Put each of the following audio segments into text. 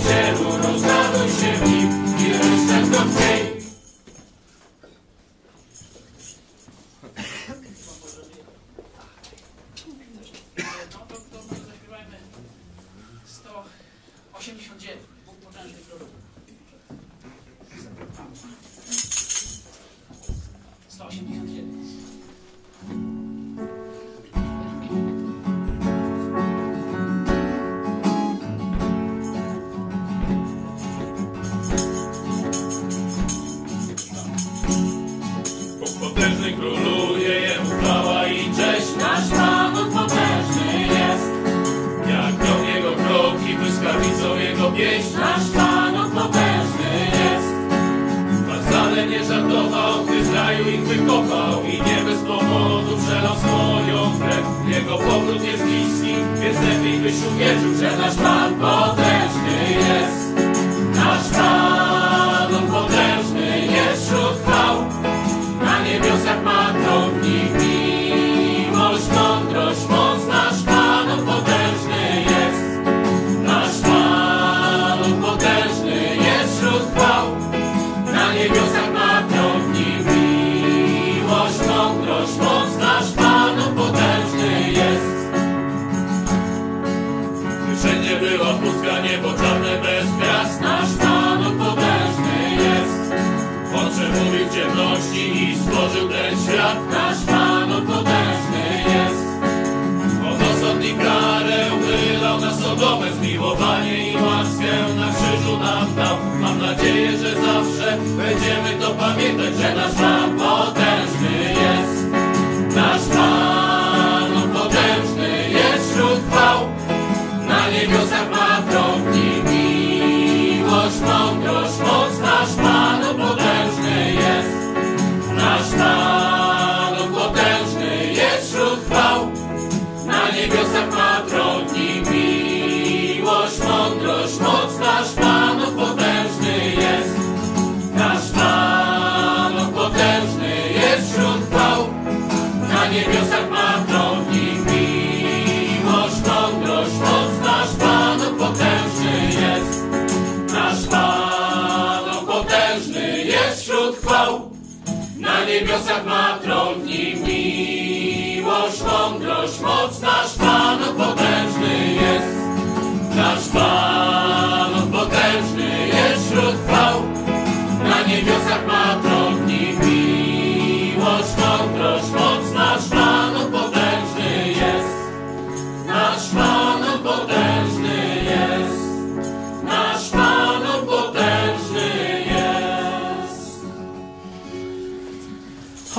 Syn Zbawicielu, rozraduj się w Nim. I Go w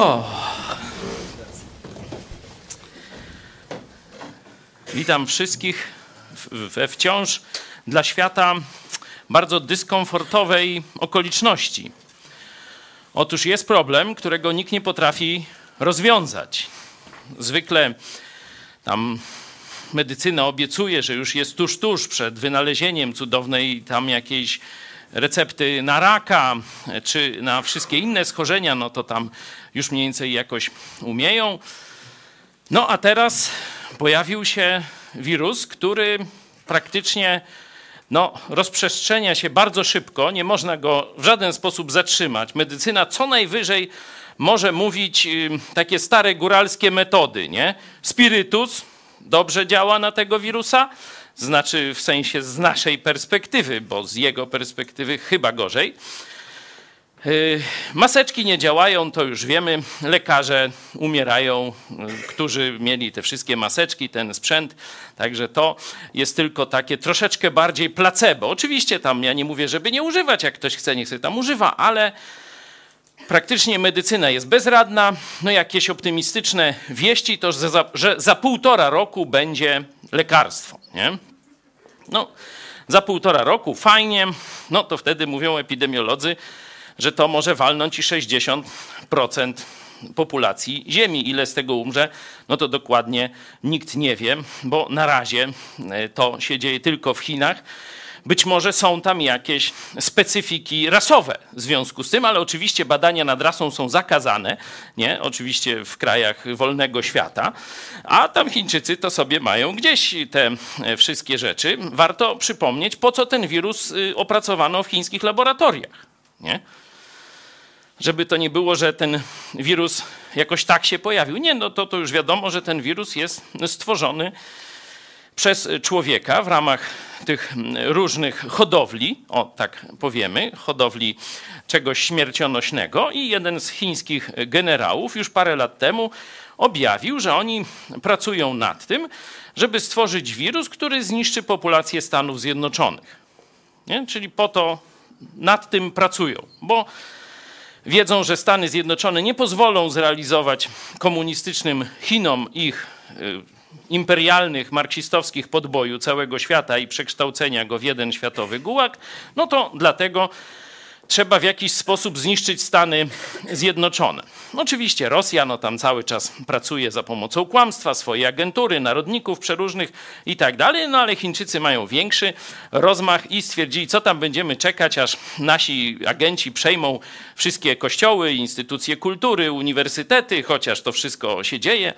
O. Witam wszystkich we wciąż dla świata bardzo dyskomfortowej okoliczności. Otóż jest problem, którego nikt nie potrafi rozwiązać. Zwykle tam medycyna obiecuje, że już jest tuż, tuż przed wynalezieniem cudownej tam jakiejś recepty na raka czy na wszystkie inne schorzenia, no to tam już mniej więcej jakoś umieją. No a teraz pojawił się wirus, który praktycznie no, rozprzestrzenia się bardzo szybko, nie można go w żaden sposób zatrzymać. Medycyna co najwyżej może mówić takie stare góralskie metody, nie? Spirytus dobrze działa na tego wirusa, znaczy w sensie z naszej perspektywy, bo z jego perspektywy chyba gorzej. Y, Maseczki nie działają, to już wiemy. Lekarze umierają, y, którzy mieli te wszystkie maseczki, ten sprzęt. Także to jest tylko takie troszeczkę bardziej placebo. Oczywiście tam ja nie mówię, żeby nie używać, jak ktoś chce, niech sobie tam używa, ale praktycznie medycyna jest bezradna. No jakieś optymistyczne wieści to, że za, że za półtora roku będzie lekarstwo. Nie? No, za półtora roku fajnie, no to wtedy mówią epidemiolodzy, że to może walnąć i 60% populacji Ziemi. Ile z tego umrze, no to dokładnie nikt nie wie, bo na razie e, to się dzieje tylko w Chinach. Być może są tam jakieś specyfiki rasowe w związku z tym, ale oczywiście badania nad rasą są zakazane, nie? Oczywiście w krajach wolnego świata, a tam Chińczycy to sobie mają gdzieś te e, wszystkie rzeczy. Warto przypomnieć, po co ten wirus y, opracowano w chińskich laboratoriach, nie? żeby to nie było, że ten wirus jakoś tak się pojawił. Nie, no to, to już wiadomo, że ten wirus jest stworzony przez człowieka w ramach tych różnych hodowli, o tak powiemy, hodowli czegoś śmiercionośnego i jeden z chińskich generałów już parę lat temu objawił, że oni pracują nad tym, żeby stworzyć wirus, który zniszczy populację Stanów Zjednoczonych. Nie? Czyli po to nad tym pracują, bo wiedzą, że Stany Zjednoczone nie pozwolą zrealizować komunistycznym Chinom ich y, imperialnych, marksistowskich podboju całego świata i przekształcenia go w jeden światowy gułag, no to dlatego trzeba w jakiś sposób zniszczyć Stany Zjednoczone. Oczywiście Rosja no tam cały czas pracuje za pomocą kłamstwa, swojej agentury, narodników przeróżnych i tak dalej, no ale Chińczycy mają większy rozmach i stwierdzili, co tam będziemy czekać, aż nasi agenci przejmą wszystkie kościoły, instytucje kultury, uniwersytety, chociaż to wszystko się dzieje.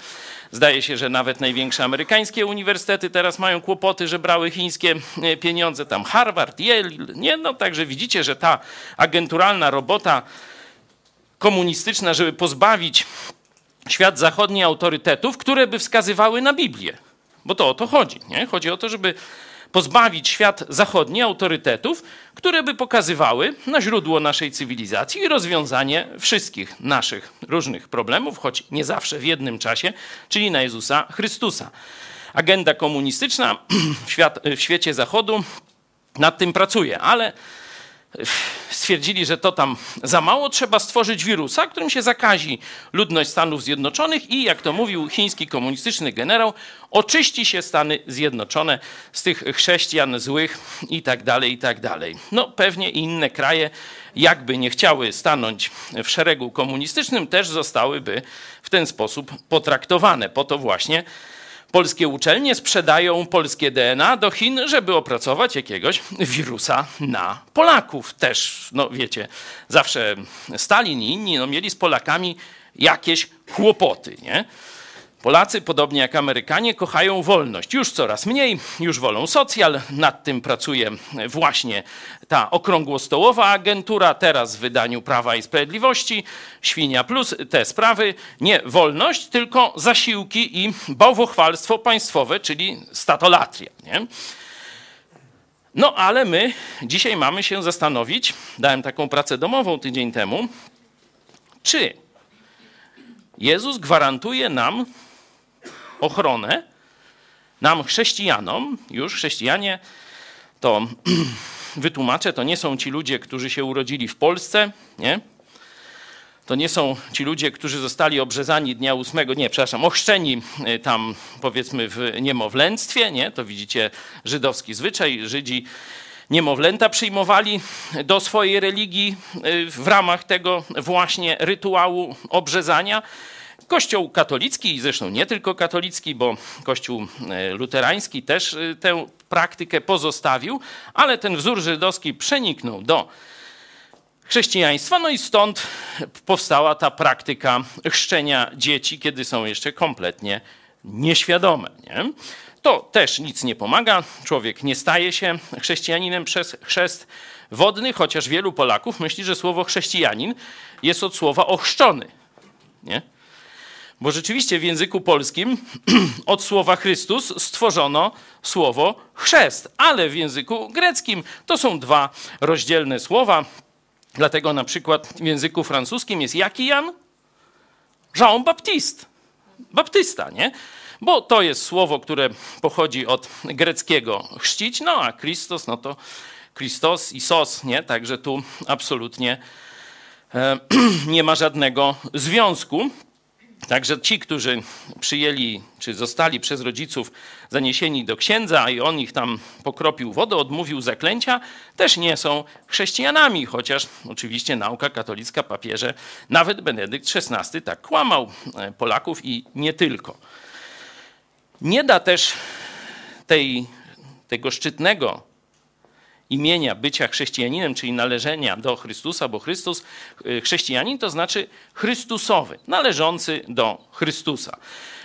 Zdaje się, że nawet największe amerykańskie uniwersytety teraz mają kłopoty, że brały chińskie e, pieniądze, tam Harvard, Yale, nie, no także widzicie, że ta agenturalna robota komunistyczna, żeby pozbawić świat zachodni autorytetów, które by wskazywały na Biblię. Bo to o to chodzi. Nie? Chodzi o to, żeby pozbawić świat zachodni autorytetów, które by pokazywały na źródło naszej cywilizacji i rozwiązanie wszystkich naszych różnych problemów, choć nie zawsze w jednym czasie, czyli na Jezusa Chrystusa. Agenda komunistyczna w, świat, w świecie Zachodu nad tym pracuje, ale stwierdzili, że to tam za mało, trzeba stworzyć wirusa, którym się zakazi ludność Stanów Zjednoczonych i, jak to mówił chiński komunistyczny generał, oczyści się Stany Zjednoczone z tych chrześcijan złych i tak dalej, i tak dalej. No pewnie inne kraje, jakby nie chciały stanąć w szeregu komunistycznym, też zostałyby w ten sposób potraktowane. Po to właśnie polskie uczelnie sprzedają polskie DNA do Chin, żeby opracować jakiegoś wirusa na Polaków. Też, no wiecie, zawsze Stalin i inni no, mieli z Polakami jakieś kłopoty, nie? Polacy, podobnie jak Amerykanie, kochają wolność. Już coraz mniej, już wolą socjal. Nad tym pracuje właśnie ta okrągłostołowa agentura, teraz w wydaniu Prawa i Sprawiedliwości, Świnia Plus, te sprawy. Nie wolność, tylko zasiłki i bałwochwalstwo państwowe, czyli statolatria. Nie? No ale my dzisiaj mamy się zastanowić, dałem taką pracę domową tydzień temu, czy Jezus gwarantuje nam ochronę nam, chrześcijanom, już chrześcijanie, to wytłumaczę, to nie są ci ludzie, którzy się urodzili w Polsce, nie? To nie są ci ludzie, którzy zostali obrzezani dnia ósmego, nie, przepraszam, ochrzczeni y, tam powiedzmy w niemowlęctwie, nie? To widzicie żydowski zwyczaj, Żydzi niemowlęta przyjmowali do swojej religii y, w ramach tego właśnie rytuału obrzezania. Kościół katolicki, zresztą nie tylko katolicki, bo Kościół e, luterański też e, tę praktykę pozostawił, ale ten wzór żydowski przeniknął do chrześcijaństwa, no i stąd powstała ta praktyka chrzczenia dzieci, kiedy są jeszcze kompletnie nieświadome. Nie? To też nic nie pomaga. Człowiek nie staje się chrześcijaninem przez chrzest wodny, chociaż wielu Polaków myśli, że słowo chrześcijanin jest od słowa ochrzczony. Nie? Bo rzeczywiście w języku polskim od słowa Chrystus stworzono słowo chrzest, ale w języku greckim to są dwa rozdzielne słowa. Dlatego na przykład w języku francuskim jest jaki Jan? Jean Baptiste. Baptysta, nie? Bo to jest słowo, które pochodzi od greckiego chrzcić, no a Christos, no to Christos i sos, nie? Także tu absolutnie e, nie ma żadnego związku. Także ci, którzy przyjęli, czy zostali przez rodziców zaniesieni do księdza i on ich tam pokropił wodą, odmówił zaklęcia, też nie są chrześcijanami, chociaż oczywiście nauka katolicka papieże, nawet Benedykt XVI tak kłamał e, Polaków i nie tylko. Nie da też tej, tego szczytnego imienia bycia chrześcijaninem, czyli należenia do Chrystusa, bo Chrystus, y, chrześcijanin to znaczy Chrystusowy, należący do Chrystusa.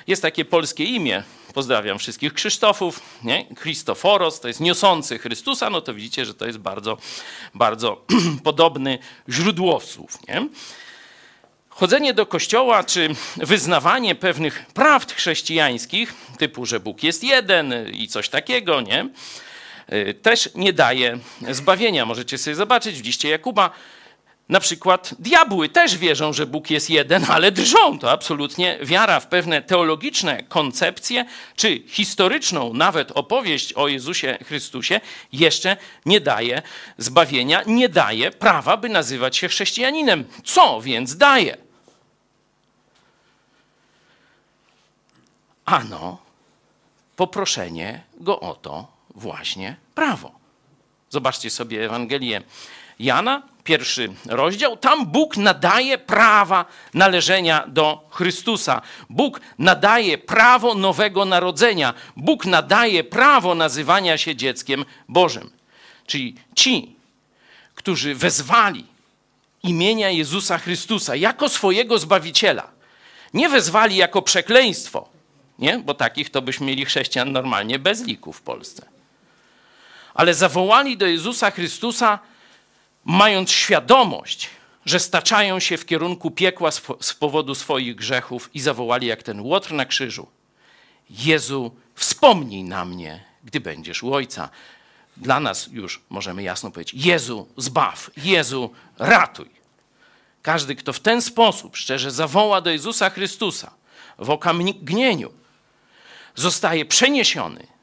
Jest takie polskie imię, pozdrawiam wszystkich Krzysztofów, nie? Christoforos, to jest niosący Chrystusa, no to widzicie, że to jest bardzo, bardzo podobny źródłowców, nie? Chodzenie do kościoła czy wyznawanie pewnych prawd chrześcijańskich, typu, że Bóg jest jeden i coś takiego, nie? Y, też nie daje zbawienia. Możecie sobie zobaczyć w liście Jakuba. Na przykład diabły też wierzą, że Bóg jest jeden, ale drżą. To absolutnie wiara w pewne teologiczne koncepcje, czy historyczną nawet opowieść o Jezusie Chrystusie jeszcze nie daje zbawienia, nie daje prawa, by nazywać się chrześcijaninem. Co więc daje? Ano, poproszenie go o to, właśnie prawo. Zobaczcie sobie Ewangelię Jana, pierwszy rozdział. Tam Bóg nadaje prawa należenia do Chrystusa. Bóg nadaje prawo nowego narodzenia. Bóg nadaje prawo nazywania się dzieckiem Bożym. Czyli ci, którzy wezwali imienia Jezusa Chrystusa jako swojego Zbawiciela, nie wezwali jako przekleństwo, nie? bo takich to byśmy mieli chrześcijan normalnie bez liku w Polsce ale zawołali do Jezusa Chrystusa, mając świadomość, że staczają się w kierunku piekła z powodu swoich grzechów i zawołali jak ten łotr na krzyżu: Jezu, wspomnij na mnie, gdy będziesz u Ojca. Dla nas już możemy jasno powiedzieć: Jezu, zbaw, Jezu, ratuj. Każdy, kto w ten sposób szczerze zawoła do Jezusa Chrystusa w okamgnieniu, zostaje przeniesiony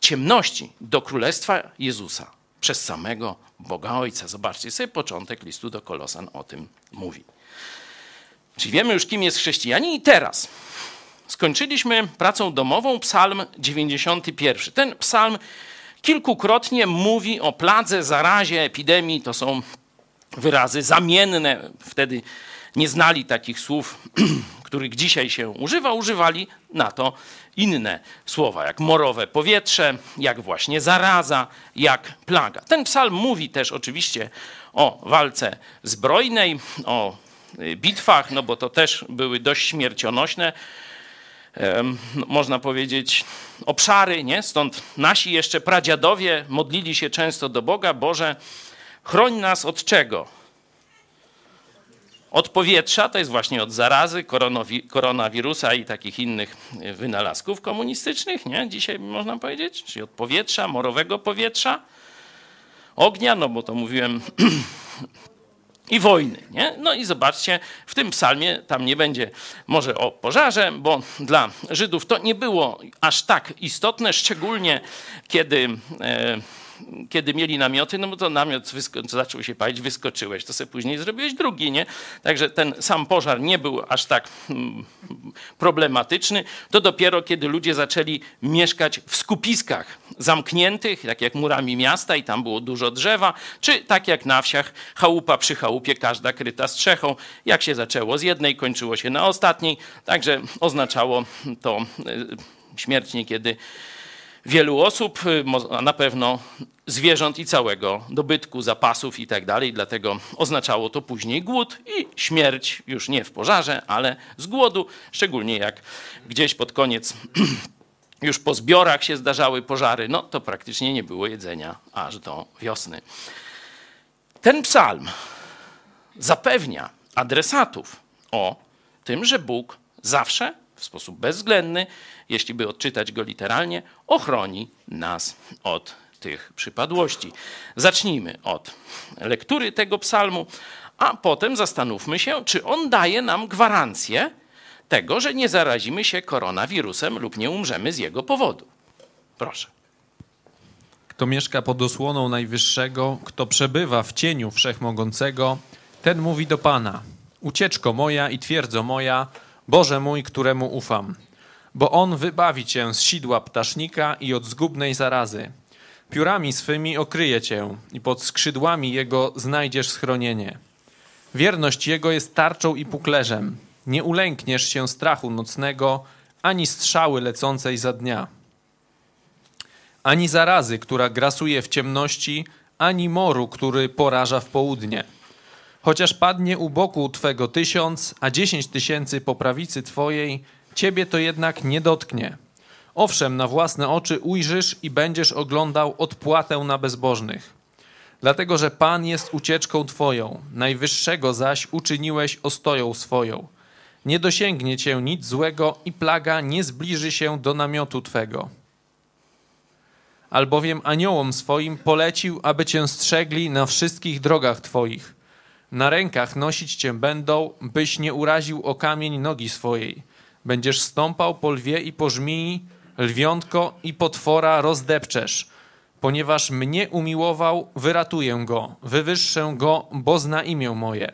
ciemności do królestwa Jezusa przez samego Boga Ojca. Zobaczcie sobie początek listu do Kolosan o tym mówi. Czyli wiemy już, kim jest chrześcijanin, i teraz skończyliśmy pracą domową Psalm 91. Ten psalm kilkukrotnie mówi o pladze, zarazie, epidemii. To są wyrazy zamienne. Wtedy nie znali takich słów, których dzisiaj się używa, używali na to inne słowa, jak morowe powietrze, jak właśnie zaraza, jak plaga. Ten psalm mówi też oczywiście o walce zbrojnej, o y, bitwach, no bo to też były dość śmiercionośne, no, można powiedzieć, obszary, nie? Stąd nasi jeszcze pradziadowie modlili się często do Boga, Boże, chroń nas od czego? Od powietrza, to jest właśnie od zarazy, koronawi- koronawirusa i takich innych y, wynalazków komunistycznych, nie? Dzisiaj można powiedzieć, czyli od powietrza, morowego powietrza, ognia, no bo to mówiłem, i wojny. Nie? No i zobaczcie, w tym psalmie tam nie będzie może o pożarze, bo dla Żydów to nie było aż tak istotne, szczególnie kiedy, e, kiedy mieli namioty, no bo to namiot wysko- zaczął się palić, wyskoczyłeś, to sobie później zrobiłeś drugi, nie? Także ten sam pożar nie był aż tak mm, problematyczny. To dopiero kiedy ludzie zaczęli mieszkać w skupiskach zamkniętych, tak jak murami miasta i tam było dużo drzewa, czy tak jak na wsiach, chałupa przy chałupie, każda kryta strzechą. Jak się zaczęło z jednej, kończyło się na ostatniej, także oznaczało to y, śmierć niekiedy wielu osób, y, a na pewno zwierząt i całego dobytku, zapasów i tak dalej. Dlatego oznaczało to później głód i śmierć już nie w pożarze, ale z głodu, szczególnie jak gdzieś pod koniec już po zbiorach się zdarzały pożary, no to praktycznie nie było jedzenia aż do wiosny. Ten psalm zapewnia adresatów o tym, że Bóg zawsze w sposób bezwzględny, jeśli by odczytać go literalnie, ochroni nas od tych przypadłości. Zacznijmy od lektury tego psalmu, a potem zastanówmy się, czy on daje nam gwarancję tego, że nie zarazimy się koronawirusem lub nie umrzemy z jego powodu. Proszę. Kto mieszka pod osłoną Najwyższego, kto przebywa w cieniu Wszechmogącego, ten mówi do Pana: Ucieczko moja i twierdzo moja, Boże mój, któremu ufam. Bo On wybawi cię z sidła ptasznika i od zgubnej zarazy. Piórami swymi okryje cię i pod skrzydłami Jego znajdziesz schronienie. Wierność Jego jest tarczą i puklerzem. Nie ulękniesz się strachu nocnego, ani strzały lecącej za dnia ani zarazy, która grasuje w ciemności, ani moru, który poraża w południe. Chociaż padnie u boku Twego tysiąc, a dziesięć tysięcy po prawicy Twojej, Ciebie to jednak nie dotknie. Owszem, na własne oczy ujrzysz i będziesz oglądał odpłatę na bezbożnych. Dlatego, że Pan jest ucieczką Twoją, Najwyższego zaś uczyniłeś ostoją swoją. Nie dosięgnie Cię nic złego i plaga nie zbliży się do namiotu Twego albowiem aniołom swoim polecił, aby cię strzegli na wszystkich drogach twoich. Na rękach nosić cię będą, byś nie uraził o kamień nogi swojej. Będziesz stąpał po lwie i po żmii, lwiątko i potwora rozdepczesz. Ponieważ mnie umiłował, wyratuję go, wywyższę go, bo zna imię moje.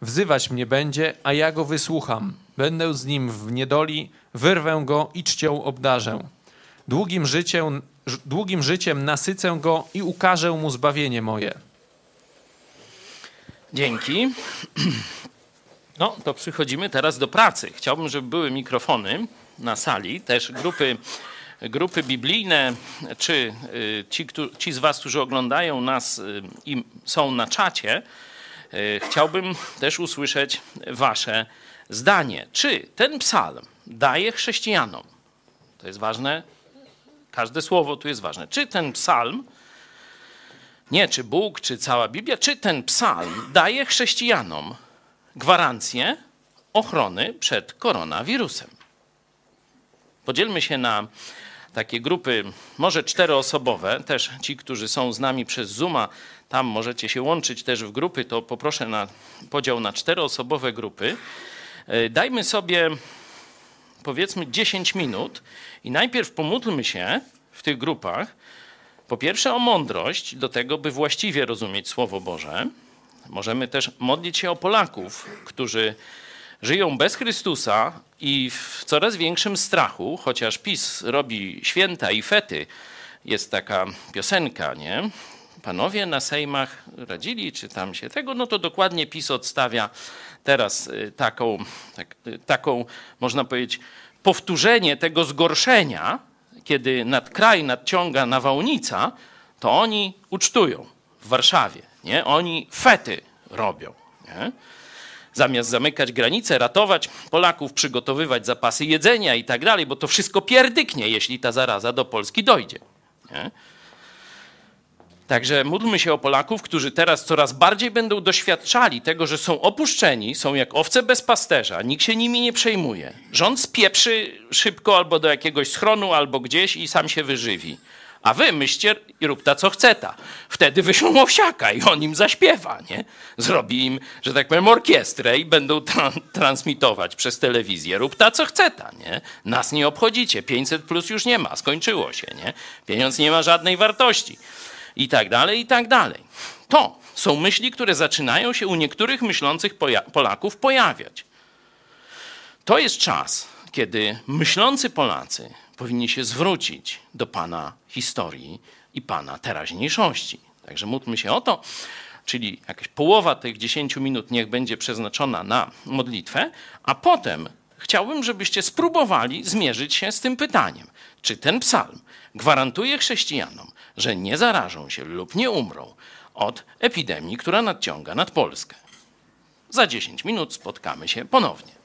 Wzywać mnie będzie, a ja go wysłucham. Będę z nim w niedoli, wyrwę go i czcią obdarzę. Długim życiem, długim życiem nasycę go i ukażę mu zbawienie moje. Dzięki. No, to przychodzimy teraz do pracy. Chciałbym, żeby były mikrofony na sali, też grupy, grupy biblijne, czy y, ci, ci z Was, którzy oglądają nas y, i są na czacie, y, chciałbym też usłyszeć Wasze zdanie. Czy ten psalm daje chrześcijanom, to jest ważne, każde słowo tu jest ważne, czy ten psalm nie czy Bóg, czy cała Biblia, czy ten psalm daje chrześcijanom gwarancję ochrony przed koronawirusem. Podzielmy się na, takie grupy, może czteroosobowe, też ci, którzy są z nami przez Zooma, tam możecie się łączyć też w grupy, to poproszę na podział na czteroosobowe grupy. E, Dajmy sobie powiedzmy 10 minut i najpierw pomódlmy się w tych grupach, po pierwsze o mądrość do tego, by właściwie rozumieć Słowo Boże. Możemy też modlić się o Polaków, którzy żyją bez Chrystusa i w coraz większym strachu, chociaż PiS robi święta i fety. Jest taka piosenka, nie? Panowie na sejmach radzili, czy tam się tego, no to dokładnie PiS odstawia teraz y, taką, tak, y, taką można powiedzieć, powtórzenie tego zgorszenia, kiedy nad kraj nadciąga nawałnica, to oni ucztują w Warszawie, nie? Oni fety robią, nie? zamiast zamykać granice, ratować Polaków, przygotowywać zapasy jedzenia i tak dalej, bo to wszystko pierdyknie, jeśli ta zaraza do Polski dojdzie. Nie? Także módlmy się o Polaków, którzy teraz coraz bardziej będą doświadczali tego, że są opuszczeni, są jak owce bez pasterza, nikt się nimi nie przejmuje. Rząd spieprzy szybko albo do jakiegoś schronu, albo gdzieś i sam się wyżywi. A wy myślcie i rób ta, co chce ta. Wtedy wyślą owsiaka i on im zaśpiewa, nie? Zrobi im, że tak powiem, orkiestrę i będą tra- transmitować przez telewizję. Rób ta, co chce ta, nie? Nas nie obchodzicie. 500 plus już nie ma, skończyło się, nie? Pieniądz nie ma żadnej wartości. I tak dalej, i tak dalej. To są myśli, które zaczynają się u niektórych myślących Polaków pojawiać. To jest czas, kiedy myślący Polacy powinni się zwrócić do Pana historii i Pana teraźniejszości. Także módlmy się o to, czyli jakaś połowa tych 10 minut niech będzie przeznaczona na modlitwę, a potem chciałbym, żebyście spróbowali zmierzyć się z tym pytaniem, czy ten psalm gwarantuje chrześcijanom, że nie zarażą się lub nie umrą od epidemii, która nadciąga nad Polskę. Za 10 minut spotkamy się ponownie.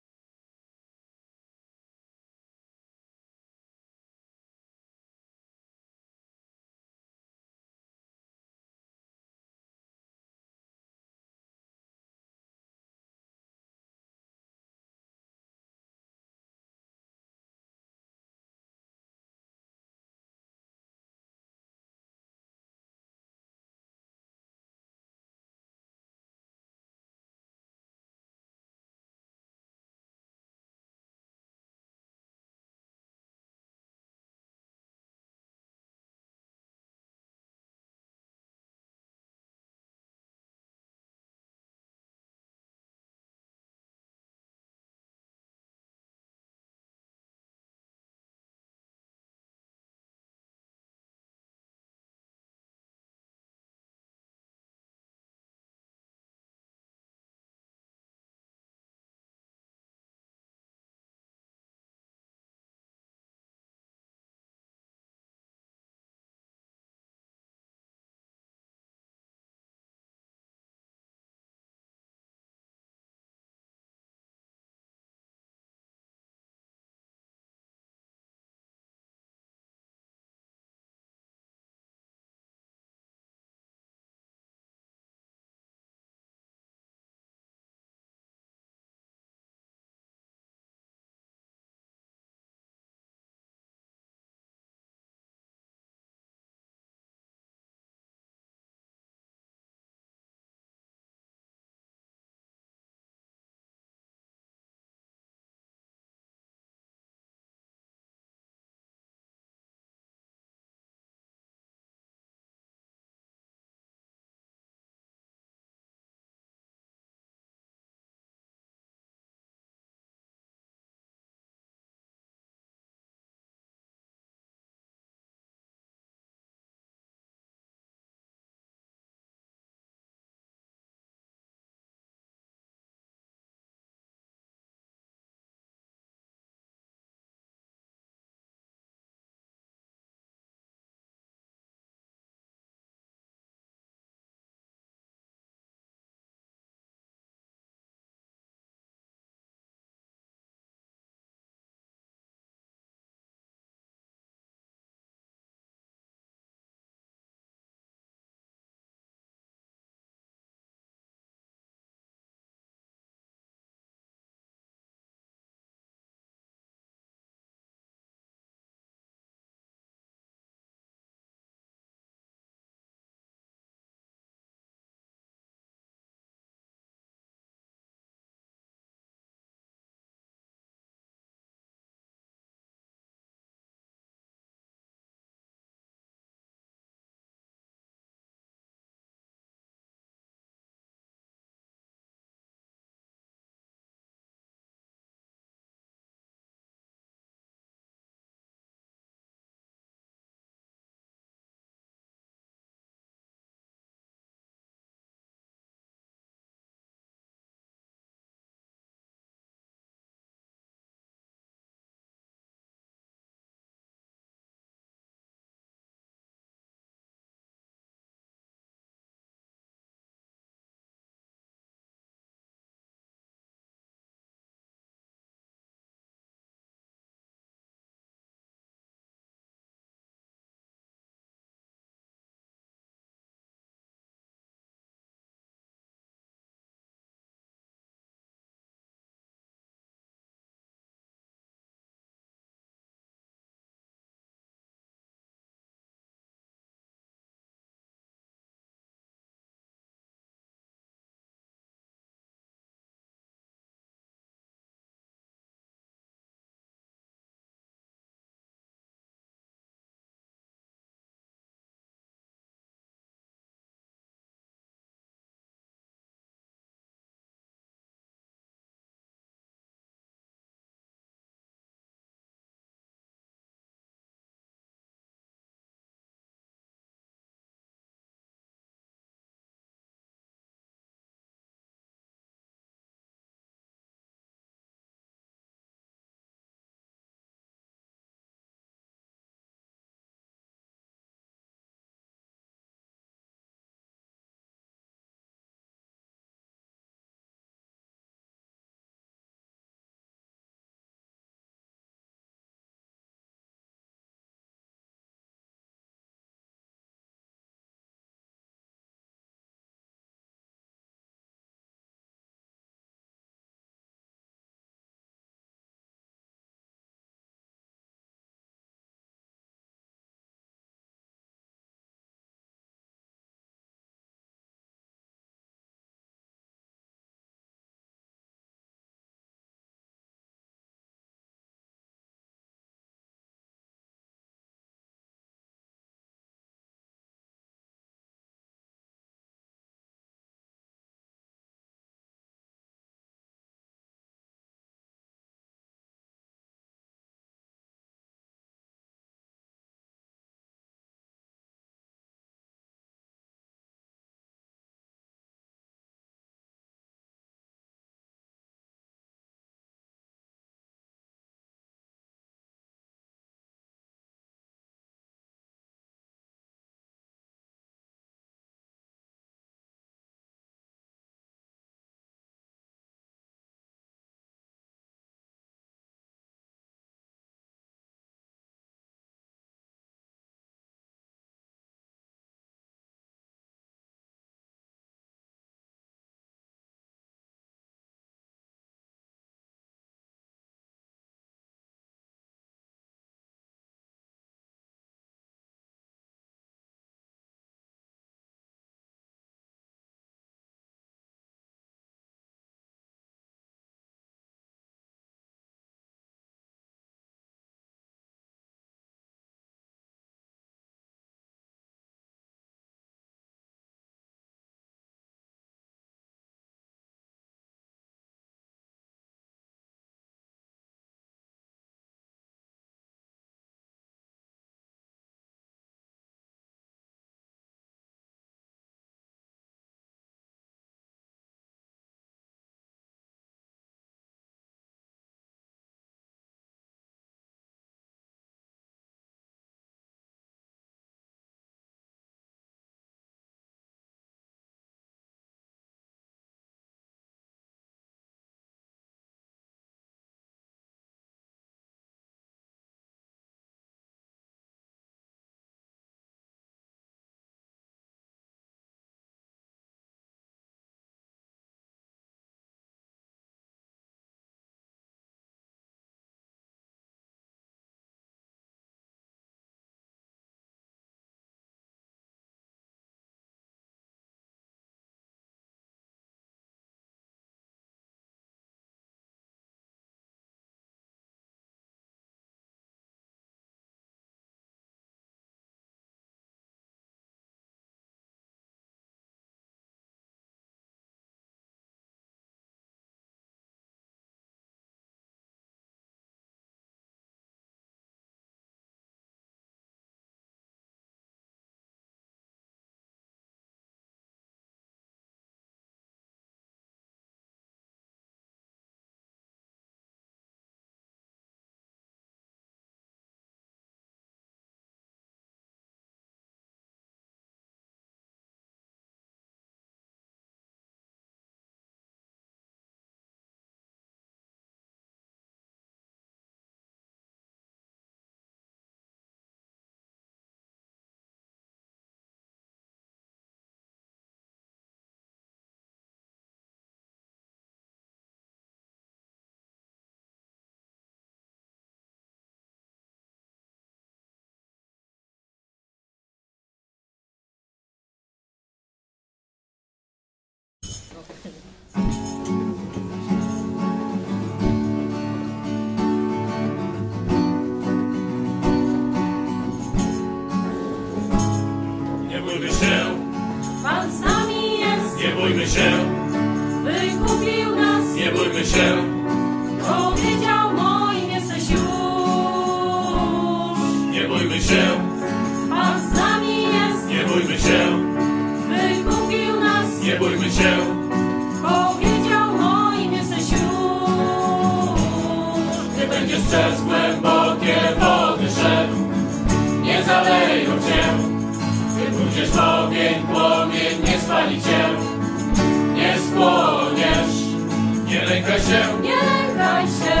Się, Nie lękaj się,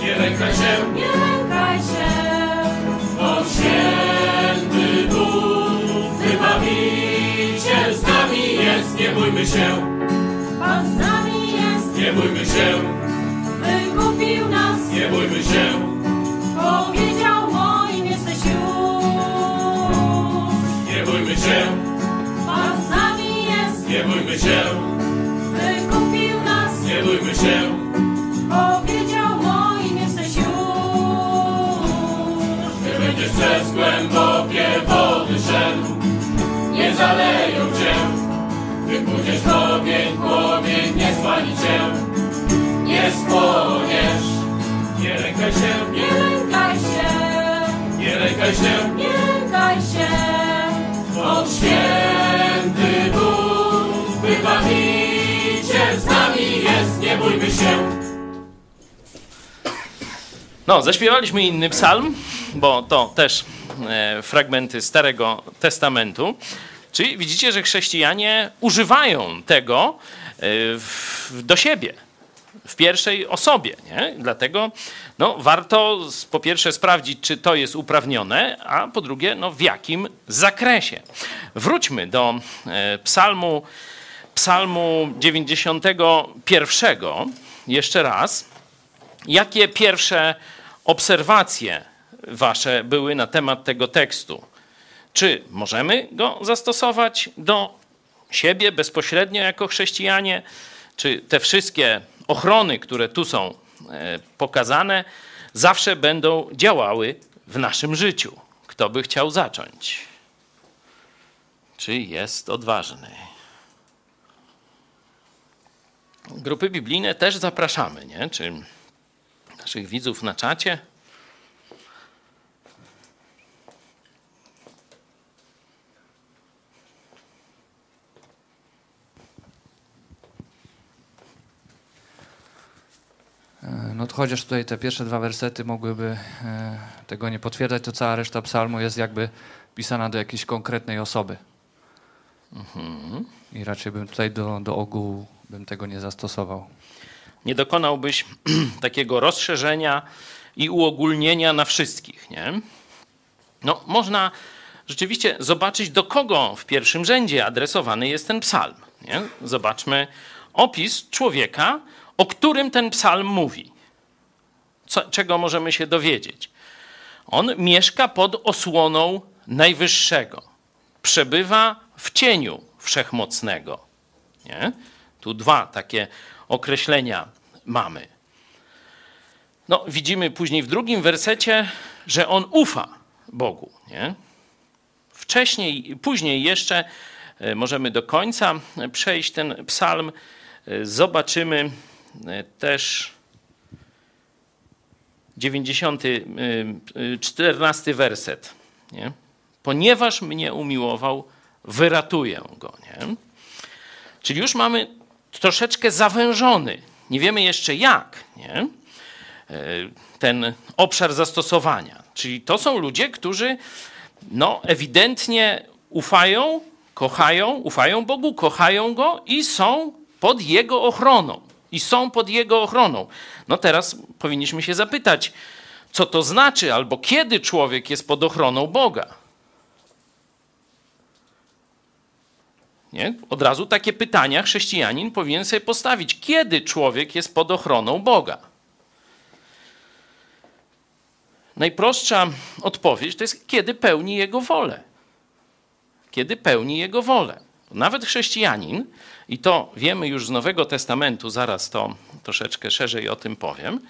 nie lękaj się, nie lękaj się. On święty Bóg, wybawiciel z nami jest, nie bójmy się, Pan z nami jest, nie bójmy się, wykupił nas, nie bójmy się, powiedział moim jesteś już. nie bójmy się, Pan z nami jest, nie bójmy się, przez głębokie wody szedł, nie zaleją cię, gdy pójdziesz w ogień, płomień nie spali cię, nie spłoniesz, nie lękaj się, Nie lękaj się, nie lękaj się, nie lękaj się. On święty Bóg, wybawiciel z nami jest, nie bójmy się. No, zaśpiewaliśmy inny psalm, bo to też e, fragmenty Starego Testamentu. Czyli widzicie, że chrześcijanie używają tego e, do siebie, w pierwszej osobie. Nie? Dlatego no, warto po pierwsze sprawdzić, czy to jest uprawnione, a po drugie, no, w jakim zakresie. Wróćmy do e, psalmu, psalmu 91 jeszcze raz. Jakie pierwsze obserwacje wasze były na temat tego tekstu? Czy możemy go zastosować do siebie bezpośrednio jako chrześcijanie? Czy te wszystkie ochrony, które tu są e, pokazane, zawsze będą działały w naszym życiu? Kto by chciał zacząć? Czy jest odważny? Grupy biblijne też zapraszamy, nie? Czy naszych widzów na czacie? No to chociaż tutaj te pierwsze dwa wersety mogłyby e, tego nie potwierdzać, to cała reszta psalmu jest jakby pisana do jakiejś konkretnej osoby. I raczej bym tutaj do, do ogółu bym tego nie zastosował. nie dokonałbyś takiego rozszerzenia i uogólnienia na wszystkich, nie? No, można rzeczywiście zobaczyć, do kogo w pierwszym rzędzie adresowany jest ten psalm. Nie? Zobaczmy opis człowieka, o którym ten psalm mówi. Co, czego możemy się dowiedzieć? On mieszka pod osłoną Najwyższego. Przebywa w cieniu Wszechmocnego. Nie? Tu dwa takie określenia mamy. No, widzimy później w drugim wersecie, że on ufa Bogu. Nie? Wcześniej, później jeszcze e, możemy do końca przejść ten psalm. E, Zobaczymy też 90, y, y, 14 werset. Nie? Ponieważ mnie umiłował, wyratuję go. Nie? Czyli już mamy troszeczkę zawężony, nie wiemy jeszcze jak, nie? E, ten obszar zastosowania. Czyli to są ludzie, którzy no, ewidentnie ufają, kochają, ufają Bogu, kochają Go i są pod Jego ochroną. I są pod Jego ochroną. No teraz powinniśmy się zapytać, co to znaczy, albo kiedy człowiek jest pod ochroną Boga. Nie? Od razu takie pytania chrześcijanin powinien sobie postawić. Kiedy człowiek jest pod ochroną Boga? Najprostsza odpowiedź to jest, kiedy pełni Jego wolę. Kiedy pełni Jego wolę. Nawet chrześcijanin, i to wiemy już z Nowego Testamentu, zaraz to troszeczkę szerzej o tym powiem,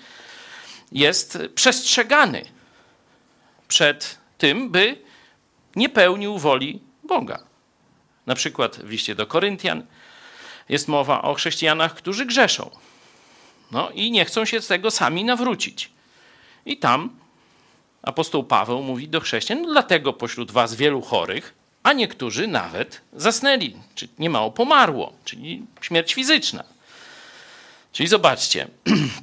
jest przestrzegany przed tym, by nie pełnił woli Boga. Na przykład w liście do Koryntian jest mowa o chrześcijanach, którzy grzeszą. No i nie chcą się z tego sami nawrócić. I tam apostoł Paweł mówi do chrześcijan, dlatego pośród was wielu chorych, a niektórzy nawet zasnęli, czy niemało pomarło, czyli śmierć fizyczna. Czyli zobaczcie,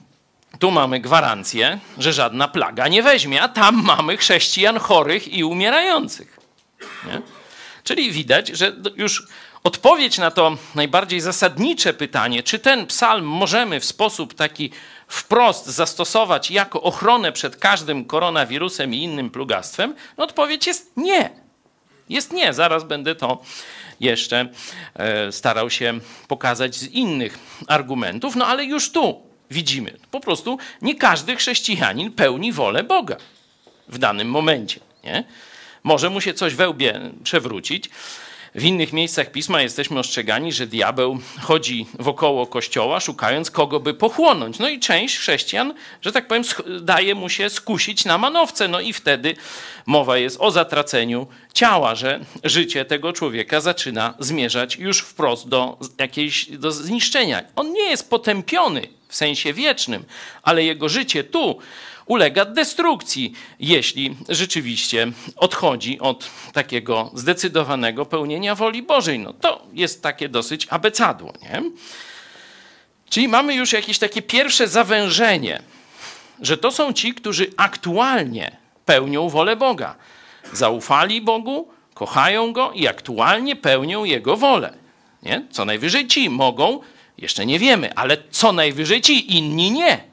tu mamy gwarancję, że żadna plaga nie weźmie, a tam mamy chrześcijan chorych i umierających. Nie? Czyli widać, że już odpowiedź na to najbardziej zasadnicze pytanie, czy ten psalm możemy w sposób taki wprost zastosować jako ochronę przed każdym koronawirusem i innym plugastwem, no odpowiedź jest nie. Jest nie. Zaraz będę to jeszcze e, starał się pokazać z innych argumentów, no ale już tu widzimy, po prostu nie każdy chrześcijanin pełni wolę Boga w danym momencie. Nie? Może mu się coś we łbie przewrócić. W innych miejscach pisma jesteśmy ostrzegani, że diabeł chodzi wokoło kościoła, szukając kogo by pochłonąć. No i część chrześcijan, że tak powiem, daje mu się skusić na manowce. No i wtedy mowa jest o zatraceniu ciała, że życie tego człowieka zaczyna zmierzać już wprost do jakiejś do zniszczenia. On nie jest potępiony w sensie wiecznym, ale jego życie tu ulega destrukcji, jeśli rzeczywiście odchodzi od takiego zdecydowanego pełnienia woli Bożej. No to jest takie dosyć abecadło, nie? Czyli mamy już jakieś takie pierwsze zawężenie, że to są ci, którzy aktualnie pełnią wolę Boga. Zaufali Bogu, kochają Go i aktualnie pełnią Jego wolę. Nie? Co najwyżej ci mogą, jeszcze nie wiemy, ale co najwyżej ci, inni nie.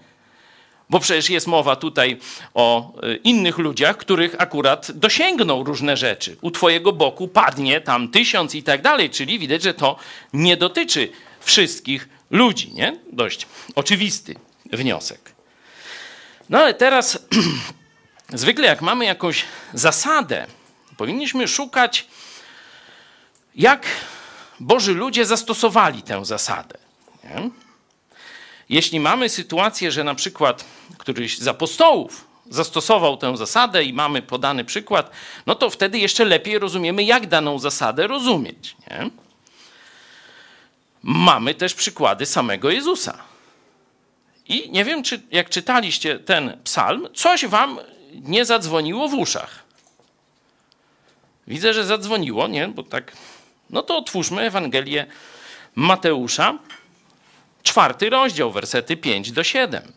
Bo przecież jest mowa tutaj o y, innych ludziach, których akurat dosięgną różne rzeczy. U twojego boku padnie tam tysiąc i tak dalej, czyli widać, że to nie dotyczy wszystkich ludzi, nie? Dość oczywisty wniosek. No ale teraz zwykle jak mamy jakąś zasadę, powinniśmy szukać, jak Boży ludzie zastosowali tę zasadę. Nie? Jeśli mamy sytuację, że na przykład któryś z apostołów zastosował tę zasadę i mamy podany przykład, no to wtedy jeszcze lepiej rozumiemy, jak daną zasadę rozumieć. Nie? Mamy też przykłady samego Jezusa. I nie wiem, czy jak czytaliście ten psalm, coś wam nie zadzwoniło w uszach. Widzę, że zadzwoniło, nie? Bo tak. No to otwórzmy Ewangelię Mateusza, czwarty rozdział, wersety 5 do 7.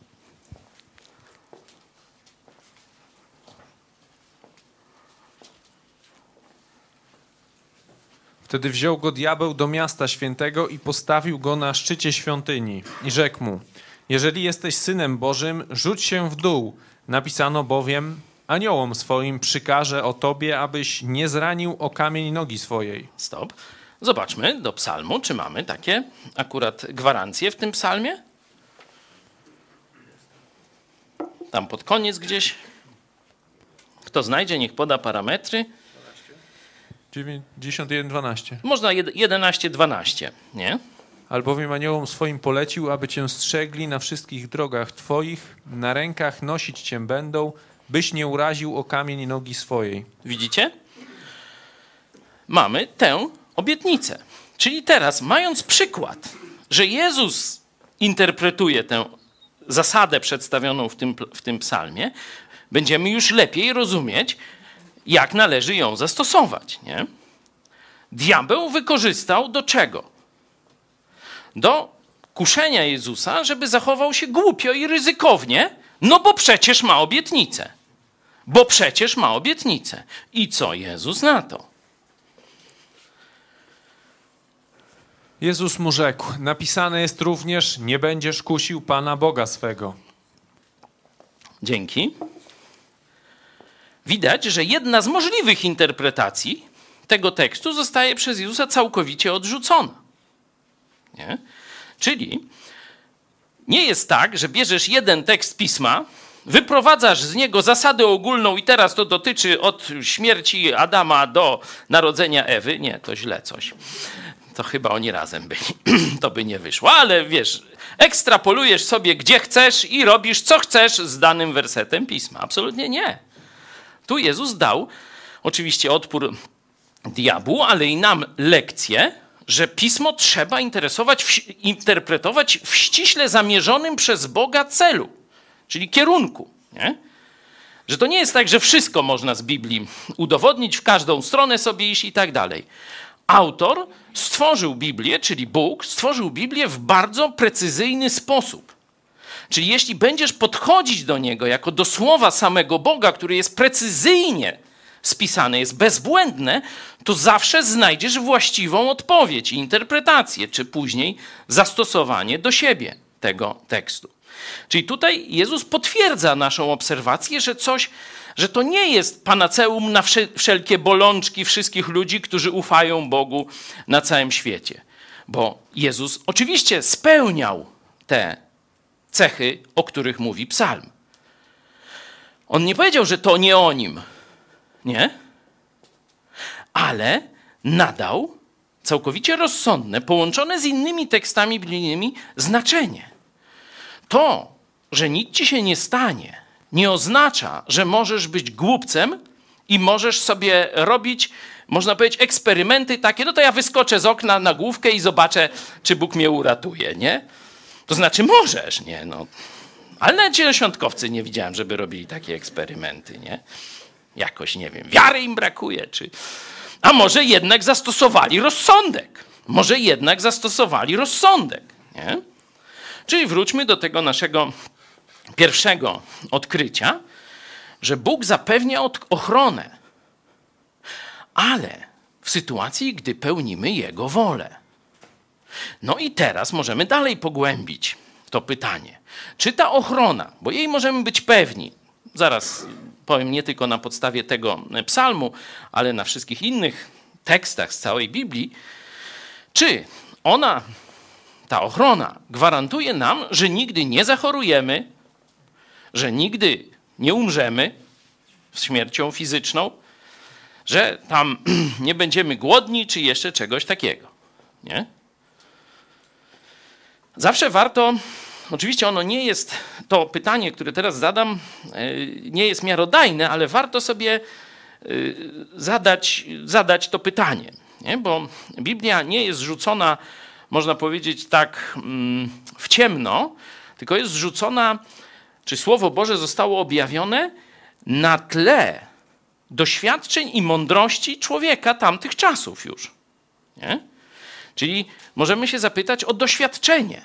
Wtedy wziął go diabeł do miasta świętego i postawił go na szczycie świątyni i rzekł mu: Jeżeli jesteś synem Bożym, rzuć się w dół. Napisano bowiem: Aniołom swoim przykaże o tobie, abyś nie zranił o kamień nogi swojej. Stop. Zobaczmy do psalmu, czy mamy takie akurat gwarancje w tym psalmie. Tam pod koniec gdzieś. Kto znajdzie, niech poda parametry. 91-12. Można 11-12, nie? Albowiem aniołom swoim polecił, aby cię strzegli na wszystkich drogach twoich, na rękach nosić cię będą, byś nie uraził o kamień nogi swojej. Widzicie? Mamy tę obietnicę. Czyli teraz, mając przykład, że Jezus interpretuje tę zasadę przedstawioną w tym, w tym psalmie, będziemy już lepiej rozumieć, jak należy ją zastosować. Nie? Diabeł wykorzystał do czego? Do kuszenia Jezusa, żeby zachował się głupio i ryzykownie, no bo przecież ma obietnicę. Bo przecież ma obietnicę. I co Jezus na to? Jezus mu rzekł: Napisane jest również: Nie będziesz kusił Pana Boga swego. Dzięki. Widać, że jedna z możliwych interpretacji tego tekstu zostaje przez Jezusa całkowicie odrzucona. Nie? Czyli nie jest tak, że bierzesz jeden tekst pisma, wyprowadzasz z niego zasadę ogólną i teraz to dotyczy od śmierci Adama do narodzenia Ewy. Nie, to źle coś. To chyba oni razem byli. to by nie wyszło, ale wiesz, ekstrapolujesz sobie gdzie chcesz i robisz co chcesz z danym wersetem pisma. Absolutnie nie. Tu Jezus dał oczywiście odpór diabłu, ale i nam lekcję, że pismo trzeba interpretować w ściśle zamierzonym przez Boga celu, czyli kierunku. Nie? Że to nie jest tak, że wszystko można z Biblii udowodnić, w każdą stronę sobie iść i tak dalej. Autor stworzył Biblię, czyli Bóg, stworzył Biblię w bardzo precyzyjny sposób. Czyli jeśli będziesz podchodzić do niego jako do słowa samego Boga, który jest precyzyjnie spisane, jest bezbłędne, to zawsze znajdziesz właściwą odpowiedź, interpretację, czy później zastosowanie do siebie tego tekstu. Czyli tutaj Jezus potwierdza naszą obserwację, że coś, że to nie jest panaceum na wszelkie bolączki wszystkich ludzi, którzy ufają Bogu na całym świecie. Bo Jezus oczywiście spełniał te cechy, o których mówi psalm. On nie powiedział, że to nie o nim, nie? Ale nadał całkowicie rozsądne, połączone z innymi tekstami biblijnymi znaczenie. To, że nic ci się nie stanie, nie oznacza, że możesz być głupcem i możesz sobie robić, można powiedzieć, eksperymenty takie, no to ja wyskoczę z okna na główkę i zobaczę, czy Bóg mnie uratuje, nie? To znaczy możesz, nie? No. Ale nawet zieloświątkowcy nie widziałem, żeby robili takie eksperymenty, nie? Jakoś, nie wiem, wiary im brakuje, czy... A może jednak zastosowali rozsądek. Może jednak zastosowali rozsądek, nie? Czyli wróćmy do tego naszego pierwszego odkrycia, że Bóg zapewnia ochronę, ale w sytuacji, gdy pełnimy Jego wolę. No i teraz możemy dalej pogłębić to pytanie. Czy ta ochrona, bo jej możemy być pewni, zaraz powiem nie tylko na podstawie tego psalmu, ale na wszystkich innych tekstach z całej Biblii, czy ona, ta ochrona, gwarantuje nam, że nigdy nie zachorujemy, że nigdy nie umrzemy śmiercią fizyczną, że tam nie będziemy głodni, czy jeszcze czegoś takiego. Nie? Zawsze warto, oczywiście ono nie jest, to pytanie, które teraz zadam, e, nie jest miarodajne, ale warto sobie e, zadać, zadać to pytanie. Nie? Bo Biblia nie jest rzucona, można powiedzieć tak, mm, w ciemno, tylko jest zrzucona, czy Słowo Boże zostało objawione na tle doświadczeń i mądrości człowieka tamtych czasów już. Nie? Czyli możemy się zapytać o doświadczenie.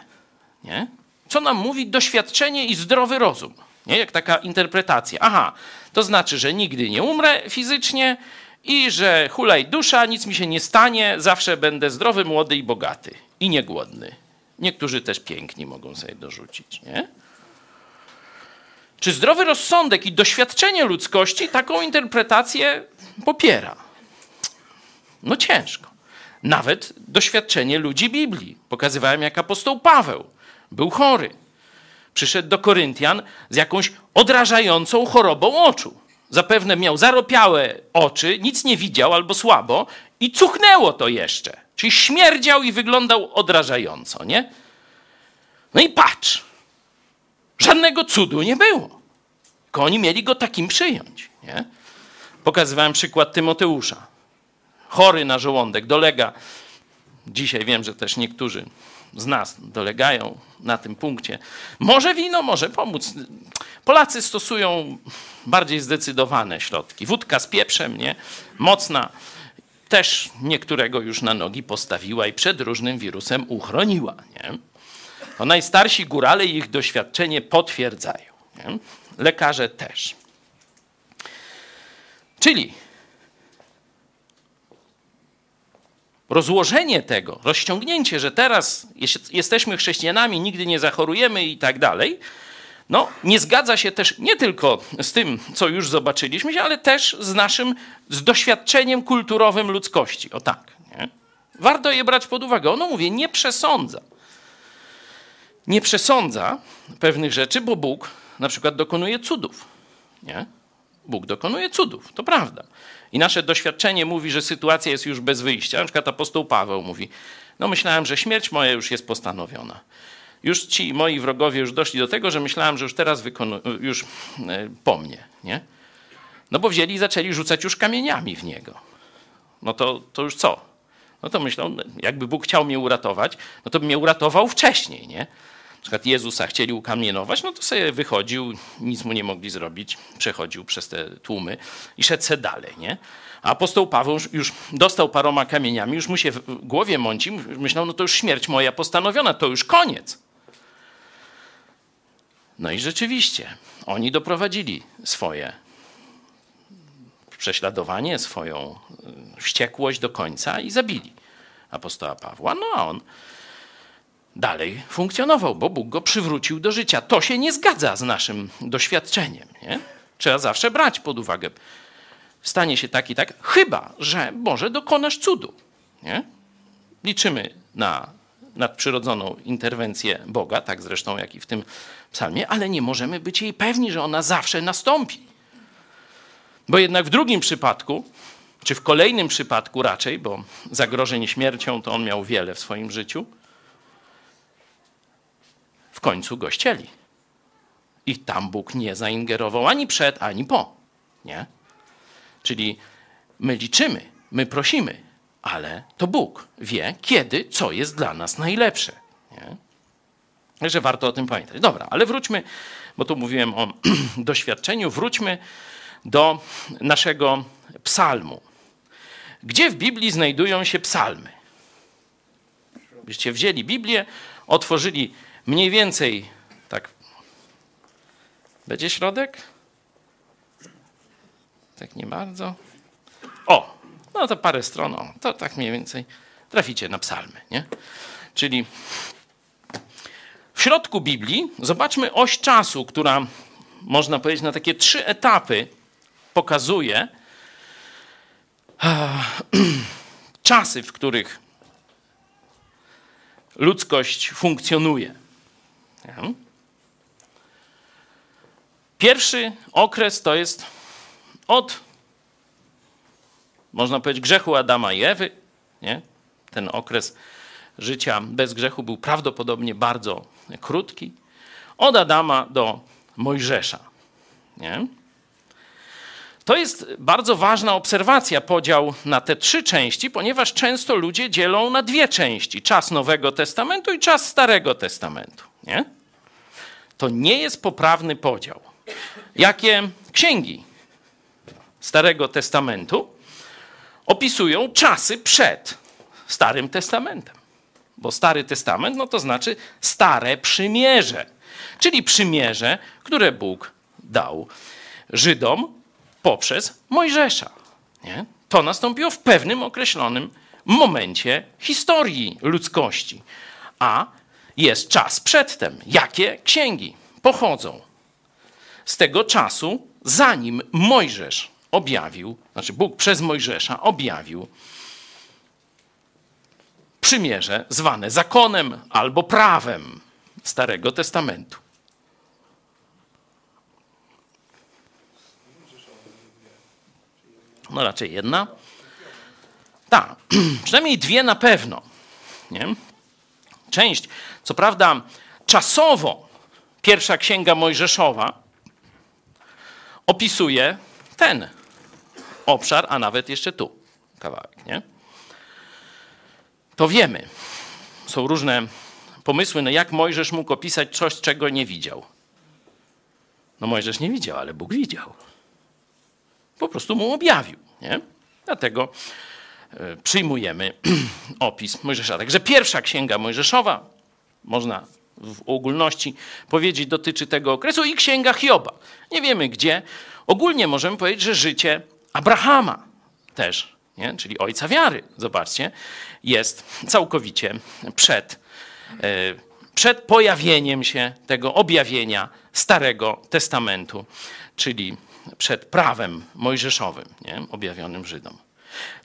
Nie? Co nam mówi doświadczenie i zdrowy rozum? Nie? Jak taka interpretacja. Aha, to znaczy, że nigdy nie umrę fizycznie i że hulaj dusza, nic mi się nie stanie, zawsze będę zdrowy, młody i bogaty. I niegłodny. Niektórzy też piękni mogą sobie dorzucić. Nie? Czy zdrowy rozsądek i doświadczenie ludzkości taką interpretację popiera? No ciężko. Nawet doświadczenie ludzi Biblii. Pokazywałem, jak apostoł Paweł był chory. Przyszedł do Koryntian z jakąś odrażającą chorobą oczu. Zapewne miał zaropiałe oczy, nic nie widział albo słabo i cuchnęło to jeszcze. Czyli śmierdział i wyglądał odrażająco, nie? No i patrz, żadnego cudu nie było. Tylko oni mieli go takim przyjąć, nie? Pokazywałem przykład Tymoteusza chory na żołądek, dolega. Dzisiaj wiem, że też niektórzy z nas dolegają na tym punkcie. Może wino może pomóc. Polacy stosują bardziej zdecydowane środki. Wódka z pieprzem, nie? Mocna. Też niektórego już na nogi postawiła i przed różnym wirusem uchroniła, nie? To najstarsi górale ich doświadczenie potwierdzają. Nie? Lekarze też. Czyli rozłożenie tego, rozciągnięcie, że teraz jesteśmy chrześcijanami, nigdy nie zachorujemy i tak dalej, no, nie zgadza się też nie tylko z tym, co już zobaczyliśmy, ale też z naszym z doświadczeniem kulturowym ludzkości. O tak. Nie? Warto je brać pod uwagę. Ono, mówię, nie przesądza. Nie przesądza pewnych rzeczy, bo Bóg na przykład dokonuje cudów. Nie? Bóg dokonuje cudów, to prawda. I nasze doświadczenie mówi, że sytuacja jest już bez wyjścia. Na przykład apostoł Paweł mówi, no myślałem, że śmierć moja już jest postanowiona. Już ci moi wrogowie już doszli do tego, że myślałem, że już teraz wykonu- już e, po mnie, nie? No bo wzięli i zaczęli rzucać już kamieniami w niego. No to, to już co? No to myślał, no, jakby Bóg chciał mnie uratować, no to by mnie uratował wcześniej, nie? Na przykład Jezusa chcieli ukamienować, no to sobie wychodził, nic mu nie mogli zrobić, przechodził przez te tłumy i szedł se dalej, nie? A apostoł Paweł już- już dostał paroma kamieniami, już mu się w głowie mąci, myślał, no to już śmierć moja postanowiona, to już koniec. No i rzeczywiście, oni doprowadzili swoje prześladowanie, swoją y, wściekłość do końca i zabili apostoła Pawła. No a on dalej funkcjonował, bo Bóg go przywrócił do życia. To się nie zgadza z naszym doświadczeniem. Nie? Trzeba zawsze brać pod uwagę. Stanie się tak i tak, chyba że może dokonasz cudu. Nie? Liczymy na nadprzyrodzoną interwencję Boga, tak zresztą jak i w tym psalmie, ale nie możemy być jej pewni, że ona zawsze nastąpi. Bo jednak w drugim przypadku, czy w kolejnym przypadku raczej, bo zagrożeń śmiercią to on miał wiele w swoim życiu, w końcu go ścieli. I tam Bóg nie zaingerował ani przed, ani po. Nie? Czyli my liczymy, my prosimy, ale to Bóg wie, kiedy, co jest dla nas najlepsze. Nie? Także warto o tym pamiętać. Dobra, ale wróćmy, bo tu mówiłem o doświadczeniu, wróćmy do naszego psalmu. Gdzie w Biblii znajdują się psalmy? Byście wzięli Biblię, otworzyli mniej więcej tak. Będzie środek? Tak nie bardzo. O, no to parę stron, o, to tak mniej więcej traficie na psalmy, nie? Czyli w środku Biblii zobaczmy oś czasu, która można powiedzieć na takie trzy etapy pokazuje czasy, w których ludzkość funkcjonuje. Pierwszy okres to jest od, można powiedzieć, grzechu Adama i Ewy. Nie? Ten okres życia bez grzechu był prawdopodobnie bardzo krótki. Od Adama do Mojżesza. Nie? To jest bardzo ważna obserwacja, podział na te trzy części, ponieważ często ludzie dzielą na dwie części: czas Nowego Testamentu i czas Starego Testamentu. Nie? To nie jest poprawny podział. Jakie księgi Starego Testamentu opisują czasy przed Starym Testamentem? Bo Stary Testament no to znaczy stare przymierze, czyli przymierze, które Bóg dał Żydom poprzez Mojżesza. Nie? To nastąpiło w pewnym określonym momencie historii ludzkości. A jest czas przedtem. Jakie księgi pochodzą z tego czasu, zanim Mojżesz objawił, znaczy Bóg przez Mojżesza objawił przymierze zwane zakonem albo prawem Starego Testamentu. No raczej jedna. Tak, przynajmniej dwie na pewno. Nie? Część, co prawda, czasowo pierwsza księga Mojżeszowa opisuje ten obszar, a nawet jeszcze tu kawałek. Nie? To wiemy. Są różne pomysły, no jak Mojżesz mógł opisać coś, czego nie widział. No Mojżesz nie widział, ale Bóg widział po prostu mu objawił. Nie? Dlatego e, przyjmujemy opis Mojżesza. Także pierwsza księga Mojżeszowa, można w ogólności powiedzieć, dotyczy tego okresu i księga Hioba. Nie wiemy gdzie. Ogólnie możemy powiedzieć, że życie Abrahama też, nie? czyli ojca wiary, zobaczcie, jest całkowicie przed, e, przed pojawieniem się tego objawienia Starego Testamentu, czyli przed prawem mojżeszowym, nie? objawionym Żydom.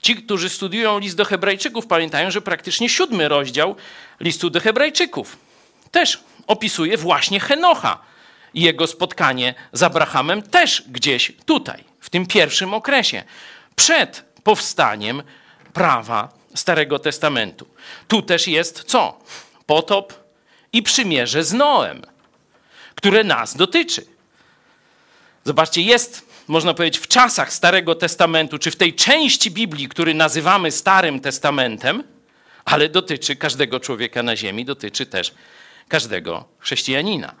Ci, którzy studiują list do Hebrajczyków, pamiętają, że praktycznie siódmy rozdział listu do Hebrajczyków też opisuje właśnie Henocha i jego spotkanie z Abrahamem też gdzieś tutaj, w tym pierwszym okresie, przed powstaniem prawa Starego Testamentu. Tu też jest co? Potop i przymierze z Noem, które nas dotyczy. Zobaczcie, jest można powiedzieć, w czasach Starego Testamentu, czy w tej części Biblii, który nazywamy Starym Testamentem, ale dotyczy każdego człowieka na ziemi, dotyczy też każdego chrześcijanina.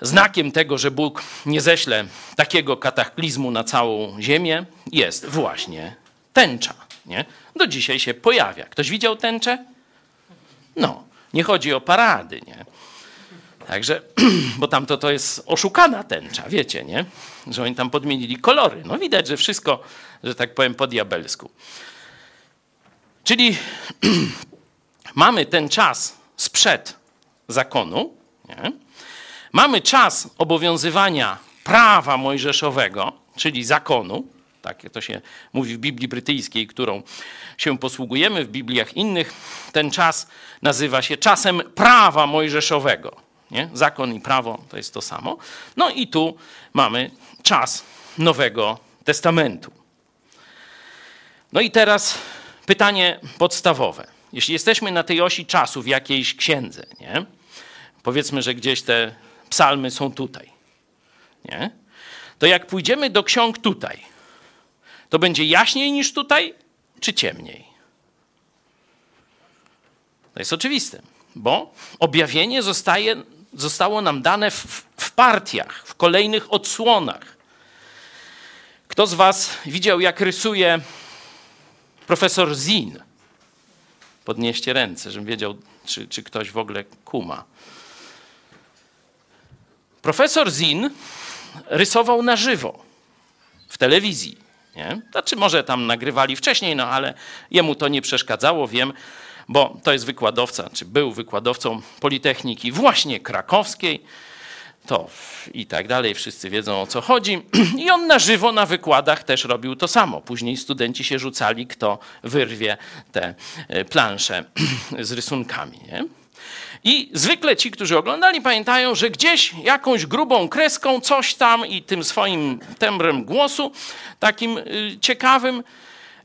Znakiem tego, że Bóg nie ześle takiego kataklizmu na całą ziemię, jest właśnie tęcza. Nie? Do dzisiaj się pojawia. Ktoś widział tęczę? No, nie chodzi o parady, nie? Także, bo tam to, jest oszukana tęcza, wiecie, nie? Że oni tam podmienili kolory. No widać, że wszystko, że tak powiem, po diabelsku. Czyli mamy ten czas sprzed zakonu, nie? mamy czas obowiązywania prawa mojżeszowego, czyli zakonu, tak to się mówi w Biblii brytyjskiej, którą się posługujemy, w Bibliach innych, ten czas nazywa się czasem prawa mojżeszowego. Nie? Zakon i prawo to jest to samo. No i tu mamy czas Nowego Testamentu. No i teraz pytanie podstawowe. Jeśli jesteśmy na tej osi czasu w jakiejś księdze, nie? powiedzmy, że gdzieś te psalmy są tutaj, nie? to jak pójdziemy do ksiąg tutaj, to będzie jaśniej niż tutaj, czy ciemniej? To jest oczywiste, bo objawienie zostaje, zostało nam dane w, w partiach, w kolejnych odsłonach. Kto z Was widział, jak rysuje profesor Zin? Podnieście ręce, żebym wiedział, czy, czy ktoś w ogóle kuma. Profesor Zin rysował na żywo w telewizji. Nie? Znaczy, może tam nagrywali wcześniej, no ale jemu to nie przeszkadzało, wiem, bo to jest wykładowca, czy był wykładowcą Politechniki właśnie krakowskiej. To i tak dalej, wszyscy wiedzą o co chodzi. I on na żywo na wykładach też robił to samo. Później studenci się rzucali, kto wyrwie te e, plansze z rysunkami. Nie? I zwykle ci, którzy oglądali, pamiętają, że gdzieś jakąś grubą kreską, coś tam i tym swoim tembrem głosu, takim y, ciekawym.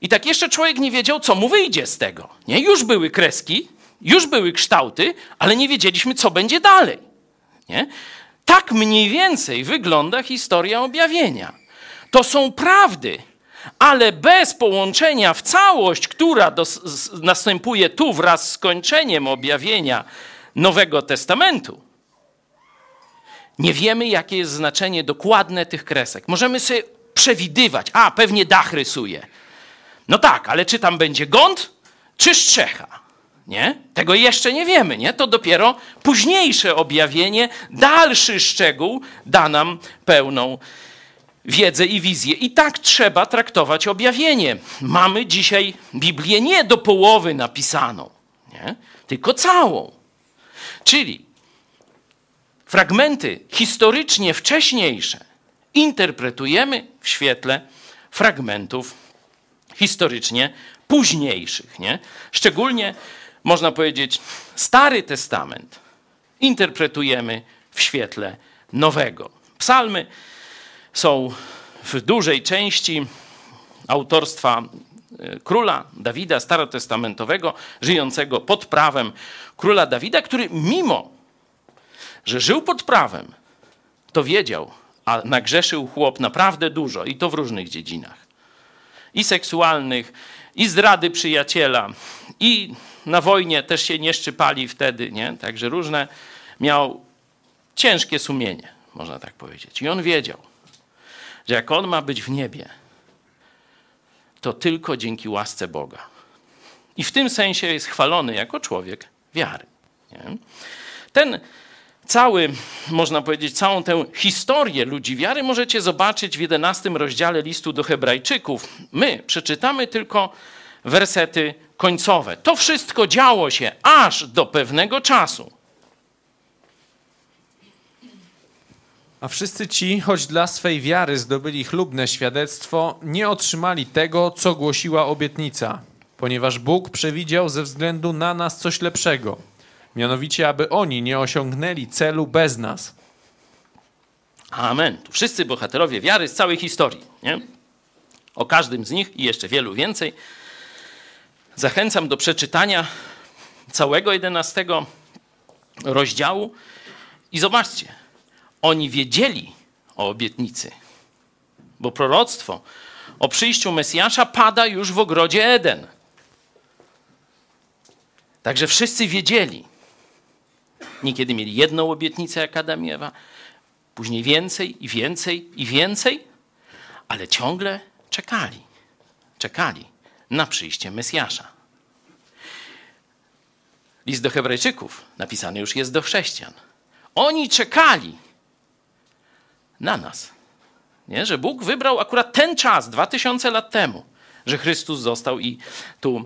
I tak jeszcze człowiek nie wiedział, co mu wyjdzie z tego. Nie? Już były kreski, już były kształty, ale nie wiedzieliśmy, co będzie dalej. Nie? Tak mniej więcej wygląda historia objawienia. To są prawdy, ale bez połączenia w całość, która dos- następuje tu wraz z skończeniem objawienia Nowego Testamentu, nie wiemy, jakie jest znaczenie dokładne tych kresek. Możemy sobie przewidywać, a pewnie dach rysuje. No tak, ale czy tam będzie gąd, czy strzecha? Nie? Tego jeszcze nie wiemy, nie? To dopiero późniejsze objawienie, dalszy szczegół da nam pełną wiedzę i wizję. I tak trzeba traktować objawienie. Mamy dzisiaj Biblię nie do połowy napisaną, nie? tylko całą. Czyli fragmenty historycznie wcześniejsze interpretujemy w świetle fragmentów historycznie późniejszych. Nie? Szczególnie można powiedzieć, Stary Testament interpretujemy w świetle nowego. Psalmy są w dużej części autorstwa e, króla Dawida starotestamentowego, żyjącego pod prawem króla Dawida, który mimo, że żył pod prawem, to wiedział, a nagrzeszył chłop naprawdę dużo i to w różnych dziedzinach. I seksualnych, i zdrady przyjaciela, i na wojnie też się nie szczypali wtedy, nie? Także różne miał ciężkie sumienie, można tak powiedzieć. I on wiedział, że jak on ma być w niebie, to tylko dzięki łasce Boga. I w tym sensie jest chwalony jako człowiek wiary. Nie? Ten cały, można powiedzieć, całą tę historię ludzi wiary możecie zobaczyć w 11 rozdziale listu do Hebrajczyków. My przeczytamy tylko wersety końcowe. To wszystko działo się aż do pewnego czasu. A wszyscy ci, choć dla swej wiary zdobyli chlubne świadectwo, nie otrzymali tego, co głosiła obietnica, ponieważ Bóg przewidział ze względu na nas coś lepszego, mianowicie, aby oni nie osiągnęli celu bez nas. Amen. Tu wszyscy bohaterowie wiary z całej historii. Nie? O każdym z nich i jeszcze wielu więcej. Zachęcam do przeczytania całego 11 rozdziału i zobaczcie, oni wiedzieli o obietnicy, bo proroctwo o przyjściu Mesjasza pada już w ogrodzie Eden. Także wszyscy wiedzieli. Niekiedy mieli jedną obietnicę jak Adam i Ewa, później więcej i więcej i więcej, ale ciągle czekali. Czekali na przyjście Mesjasza. List do Hebrajczyków napisany już jest do chrześcijan. Oni czekali na nas. Nie? Że Bóg wybrał akurat ten czas, dwa tysiące lat temu, że Chrystus został i tu,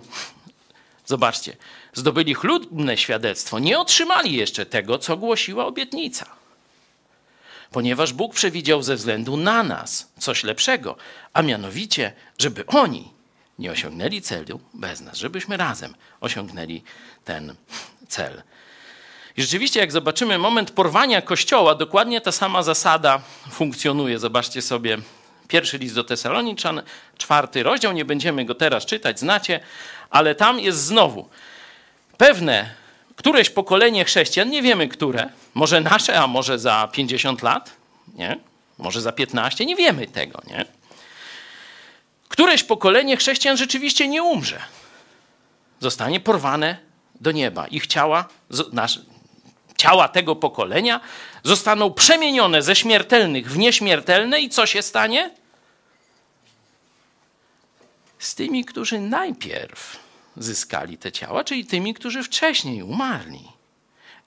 zobaczcie, zdobyli chlubne świadectwo. Nie otrzymali jeszcze tego, co głosiła obietnica. Ponieważ Bóg przewidział ze względu na nas coś lepszego, a mianowicie, żeby oni nie osiągnęli celu bez nas, żebyśmy razem osiągnęli ten cel. I rzeczywiście, jak zobaczymy moment porwania Kościoła, dokładnie ta sama zasada funkcjonuje. Zobaczcie sobie pierwszy list do Tesaloniczan, czwarty rozdział. Nie będziemy go teraz czytać, znacie, ale tam jest znowu pewne któreś pokolenie chrześcijan, nie wiemy które, może nasze, a może za 50 lat, nie? Może za 15, nie wiemy tego, nie? Któreś pokolenie chrześcijan rzeczywiście nie umrze. Zostanie porwane do nieba. Ich ciała, nasz, ciała tego pokolenia zostaną przemienione ze śmiertelnych w nieśmiertelne i co się stanie? Z tymi, którzy najpierw zyskali te ciała, czyli tymi, którzy wcześniej umarli.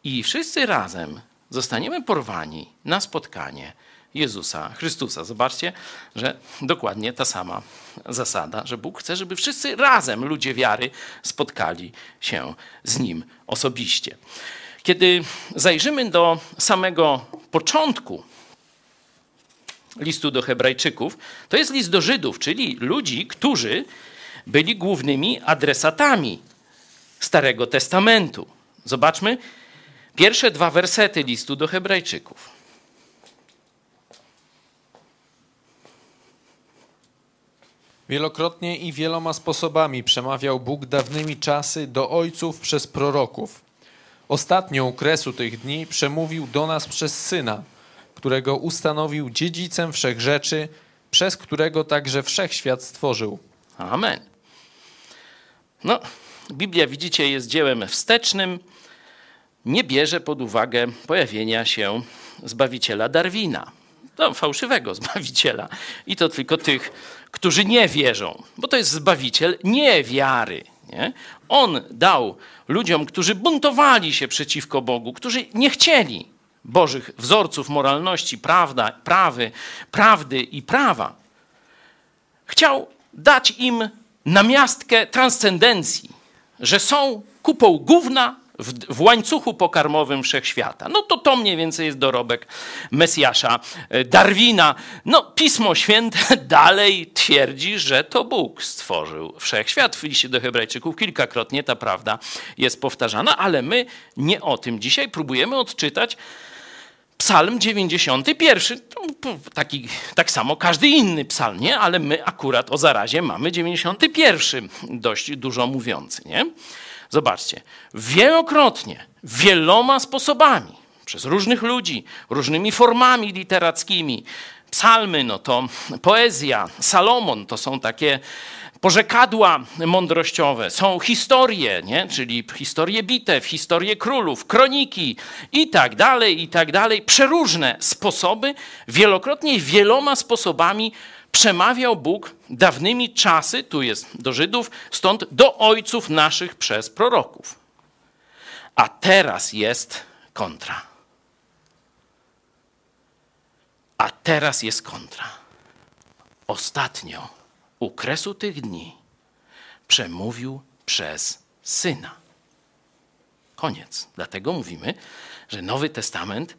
I wszyscy razem zostaniemy porwani na spotkanie Jezusa Chrystusa. Zobaczcie, że dokładnie ta sama zasada, że Bóg chce, żeby wszyscy razem, ludzie wiary, spotkali się z Nim osobiście. Kiedy zajrzymy do samego początku listu do Hebrajczyków, to jest list do Żydów, czyli ludzi, którzy byli głównymi adresatami Starego Testamentu. Zobaczmy pierwsze dwa wersety listu do Hebrajczyków. Wielokrotnie i wieloma sposobami przemawiał Bóg dawnymi czasy do ojców przez proroków. Ostatnio u kresu tych dni przemówił do nas przez Syna, którego ustanowił dziedzicem wszech rzeczy, przez którego także wszechświat stworzył. Amen. No, Biblia, widzicie, jest dziełem wstecznym. Nie bierze pod uwagę pojawienia się Zbawiciela Darwina. No, fałszywego Zbawiciela. I to tylko tych, którzy nie wierzą, bo to jest Zbawiciel niewiary. Nie? On dał ludziom, którzy buntowali się przeciwko Bogu, którzy nie chcieli Bożych wzorców moralności, prawda, prawy, prawdy i prawa. Chciał dać im namiastkę transcendencji, że są kupą gówna w, w, łańcuchu pokarmowym wszechświata. No to to mniej więcej jest dorobek Mesjasza e, Darwina. No Pismo Święte dalej twierdzi, że to Bóg stworzył wszechświat. W liście do hebrajczyków kilkakrotnie ta prawda jest powtarzana, ale my nie o tym dzisiaj próbujemy odczytać Psalm 91. Taki, tak samo każdy inny psalm, nie? Ale my akurat o zarazie mamy 91, dość dużo mówiący, nie? Zobaczcie, wielokrotnie, wieloma sposobami, przez różnych ludzi, różnymi formami literackimi. Psalmy, no to poezja, Salomon to są takie porzekadła mądrościowe, są historie, nie? czyli historie bitew, historie królów, kroniki i tak dalej, i tak dalej. Przeróżne sposoby, wielokrotnie wieloma sposobami przemawiał Bóg dawnymi czasy, tu jest do Żydów, stąd do ojców naszych przez proroków. A teraz jest kontra. A teraz jest kontra. Ostatnio, u kresu tych dni, przemówił przez syna. Koniec. Dlatego mówimy, że Nowy Testament,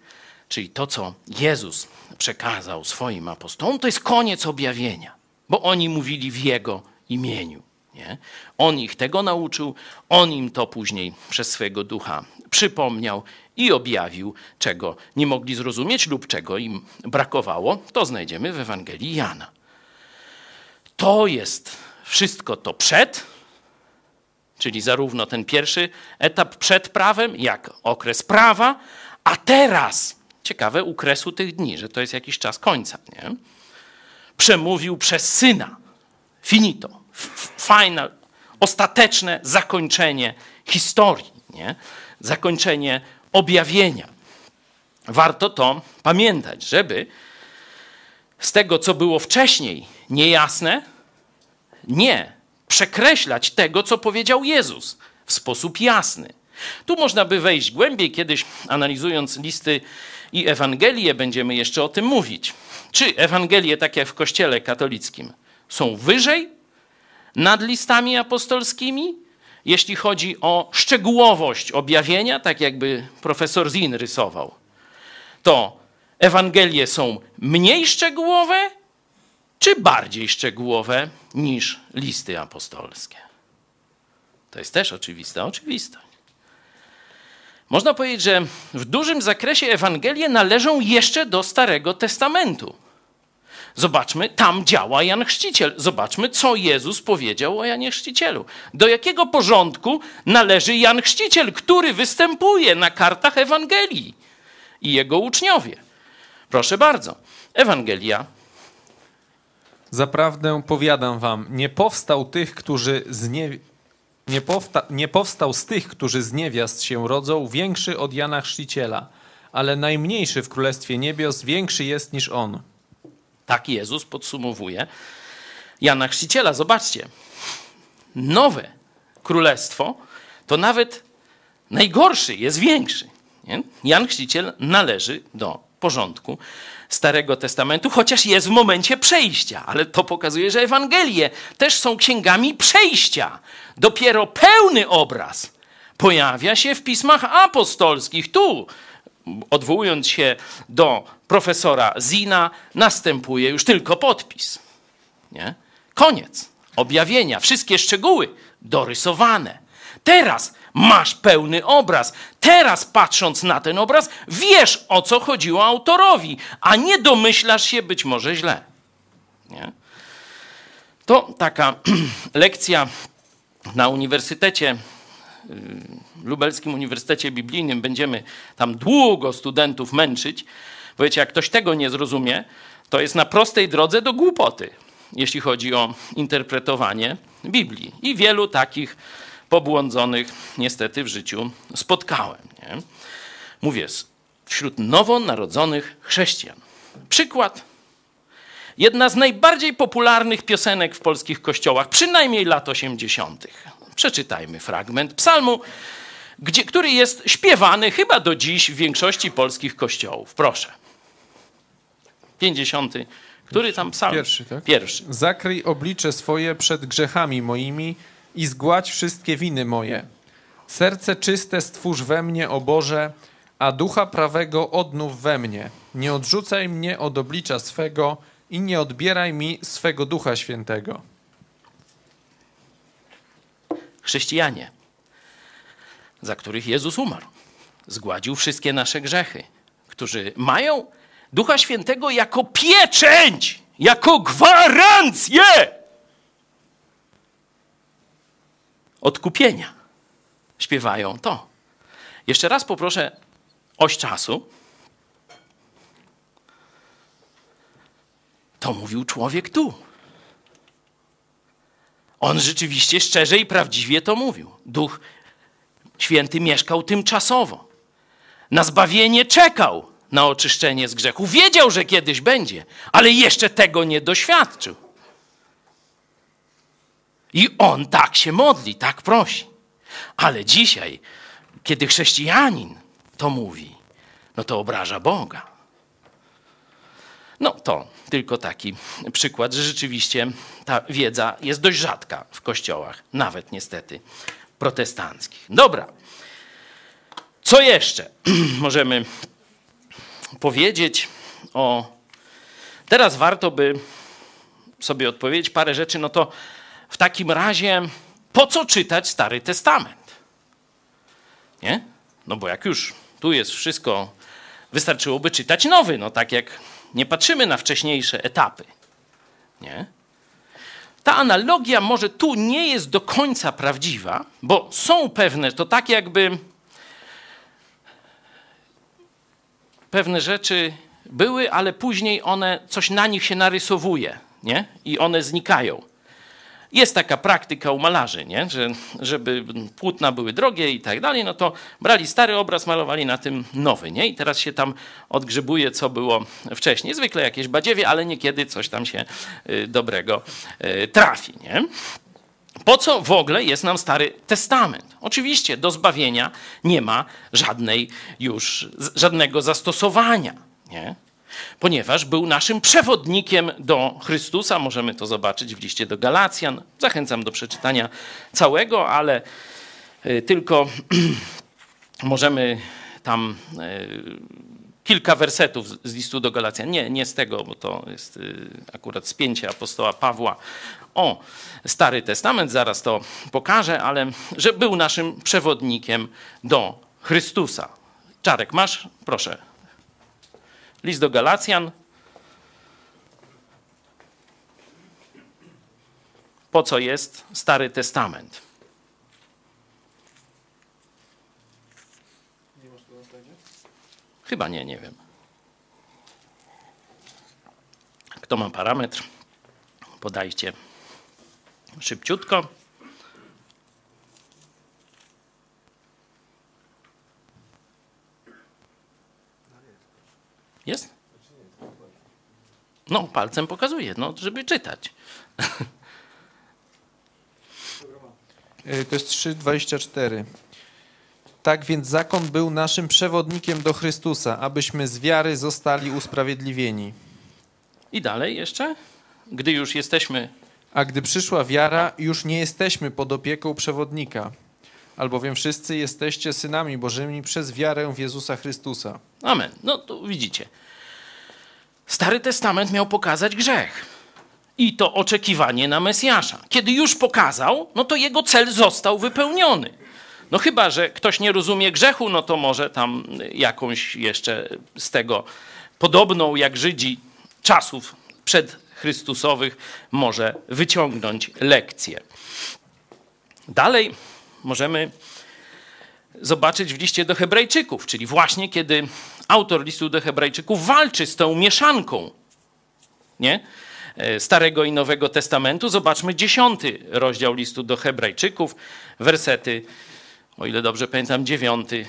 czyli to, co Jezus przekazał swoim apostołom, to jest koniec objawienia, bo oni mówili w Jego imieniu. Nie? On ich tego nauczył, on im to później przez swojego ducha przypomniał i objawił, czego nie mogli zrozumieć lub czego im brakowało. To znajdziemy w Ewangelii Jana. To jest wszystko to przed, czyli zarówno ten pierwszy etap przed prawem, jak okres prawa, a teraz ciekawe ukresu tych dni, że to jest jakiś czas końca. Nie? przemówił przez syna. Finito. Final, ostateczne zakończenie historii, nie? zakończenie objawienia. Warto to pamiętać, żeby z tego, co było wcześniej niejasne, nie przekreślać tego, co powiedział Jezus w sposób jasny. Tu można by wejść głębiej, kiedyś analizując listy i Ewangelię, będziemy jeszcze o tym mówić. Czy Ewangelie, tak jak w Kościele katolickim, są wyżej nad listami apostolskimi, jeśli chodzi o szczegółowość objawienia, tak jakby profesor Zin rysował, to Ewangelie są mniej szczegółowe, czy bardziej szczegółowe niż listy apostolskie? To jest też oczywista oczywistość. Można powiedzieć, że w dużym zakresie Ewangelie należą jeszcze do Starego Testamentu. Zobaczmy, tam działa Jan Chrzciciel. Zobaczmy, co Jezus powiedział o Janie Chrzcicielu. Do jakiego porządku należy Jan Chrzciciel, który występuje na kartach Ewangelii i jego uczniowie. Proszę bardzo. Ewangelia Zaprawdę powiadam wam, nie powstał tych, którzy z nie... Nie, powsta... nie powstał z tych, którzy z niewiast się rodzą, większy od Jana Chrzciciela, ale najmniejszy w Królestwie Niebios większy jest niż on. Tak Jezus podsumowuje Jana Chrzciciela. Zobaczcie, nowe królestwo to nawet najgorszy jest większy. Nie? Jan Chrzciciel należy do porządku Starego Testamentu, chociaż jest w momencie przejścia, ale to pokazuje, że Ewangelie też są księgami przejścia. Dopiero pełny obraz pojawia się w pismach apostolskich. Tu, odwołując się do profesora Zina, następuje już tylko podpis. Nie? Koniec. Objawienia, wszystkie szczegóły dorysowane. Teraz masz pełny obraz. Teraz patrząc na ten obraz, wiesz o co chodziło autorowi, a nie domyślasz się być może źle. Nie? To taka lekcja na uniwersytecie, y, Lubelskim Uniwersytecie Biblijnym. Będziemy tam długo studentów męczyć. Bo jak ktoś tego nie zrozumie, to jest na prostej drodze do głupoty, jeśli chodzi o interpretowanie Biblii. I wielu takich pobłądzonych niestety w życiu spotkałem. Nie? Mówię, wśród nowonarodzonych chrześcijan. Przykład. Jedna z najbardziej popularnych piosenek w polskich kościołach, przynajmniej lat 80. Przeczytajmy fragment psalmu, gdzie, który jest śpiewany chyba do dziś w większości polskich kościołów. Proszę. 50. Który tam psalm? Pierwszy, tak? Pierwszy. Zakryj oblicze swoje przed grzechami moimi i zgładź wszystkie winy moje. Serce czyste stwórz we mnie, o Boże, a ducha prawego odnów we mnie. Nie odrzucaj mnie od oblicza swego i nie odbieraj mi swego ducha świętego. Chrześcijanie, za których Jezus umarł, zgładził wszystkie nasze grzechy, którzy mają Ducha Świętego jako pieczęć, jako gwarancję odkupienia. Śpiewają to. Jeszcze raz poproszę oś czasu. To mówił człowiek tu. On rzeczywiście szczerze i prawdziwie to mówił. Duch Święty mieszkał tymczasowo. Na zbawienie czekał na oczyszczenie z grzechu. Wiedział, że kiedyś będzie, ale jeszcze tego nie doświadczył. I on tak się modli, tak prosi. Ale dzisiaj, kiedy chrześcijanin to mówi, no to obraża Boga. No to tylko taki przykład, że rzeczywiście ta wiedza jest dość rzadka w kościołach, nawet niestety protestanckich. Dobra. Co jeszcze możemy powiedzieć o. Teraz warto by sobie odpowiedzieć parę rzeczy. No to w takim razie, po co czytać Stary Testament? Nie? No bo jak już tu jest wszystko, wystarczyłoby czytać nowy, no tak jak nie patrzymy na wcześniejsze etapy. Nie? Ta analogia może tu nie jest do końca prawdziwa, bo są pewne, to tak jakby pewne rzeczy były, ale później one, coś na nich się narysowuje. nie? I one znikają. Jest taka praktyka u malarzy, nie? Że, żeby płótna były drogie i tak dalej, no to brali stary obraz, malowali na tym nowy, nie? I teraz się tam odgrzebuje, co było wcześniej. Zwykle jakieś badziewie, ale niekiedy coś tam się y, dobrego y, trafi, nie? Po co w ogóle jest nam Stary Testament? Oczywiście do zbawienia nie ma żadnej już, żadnego zastosowania, nie? Ponieważ był naszym przewodnikiem do Chrystusa. Możemy to zobaczyć w liście do Galacjan. Zachęcam do przeczytania całego, ale y, tylko możemy tam y, kilka wersetów z- listu do Galacjan. Nie, nie z tego, bo to jest y, akurat spięcie apostoła Pawła. O, Stary Testament, zaraz to pokażę, ale że był naszym przewodnikiem do Chrystusa. Czarek, masz? Proszę. List do Galacjan. Po co jest Stary Testament? Chyba nie, nie wiem. Kto ma parametr? Podajcie szybciutko. Jest? No, palcem pokazuje, no, żeby czytać. Y, To jest 3,24. Tak więc zakon był naszym przewodnikiem do Chrystusa, abyśmy z wiary zostali usprawiedliwieni. I dalej jeszcze? Gdy już jesteśmy A gdy przyszła wiara, już nie jesteśmy pod opieką przewodnika, albowiem wszyscy jesteście synami Bożymi przez wiarę w Jezusa Chrystusa. Amen. No to widzicie. Stary Testament miał pokazać grzech. I to oczekiwanie na Mesjasza. Kiedy już pokazał, no to jego cel został wypełniony. No chyba, że ktoś nie rozumie grzechu, no to może tam jakąś jeszcze z tego podobną jak Żydzi czasów przedchrystusowych może wyciągnąć lekcję. Dalej możemy zobaczyć w liście do Hebrajczyków, czyli właśnie kiedy autor listu do Hebrajczyków walczy z tą mieszanką nie? E, Starego i Nowego Testamentu. Zobaczmy dziesiąty rozdział listu do Hebrajczyków, wersety, o ile dobrze pamiętam, dziewiąty.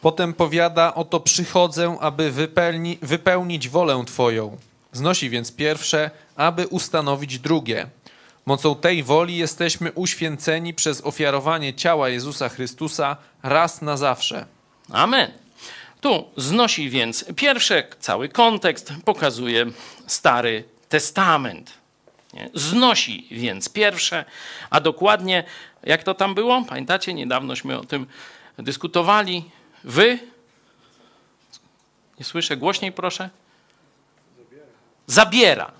Potem powiada, oto przychodzę, aby wypełni, wypełnić wolę Twoją. Znosi więc pierwsze, aby ustanowić drugie. Mocą tej woli jesteśmy uświęceni przez ofiarowanie ciała Jezusa Chrystusa raz na zawsze. Amen. Tu znosi więc pierwsze, cały kontekst pokazuje Stary Testament. Znosi więc pierwsze, a dokładnie, jak to tam było? Pamiętacie, niedawnośmy o tym dyskutowali. Wy? Nie słyszę, głośniej proszę. Zabiera. Zabiera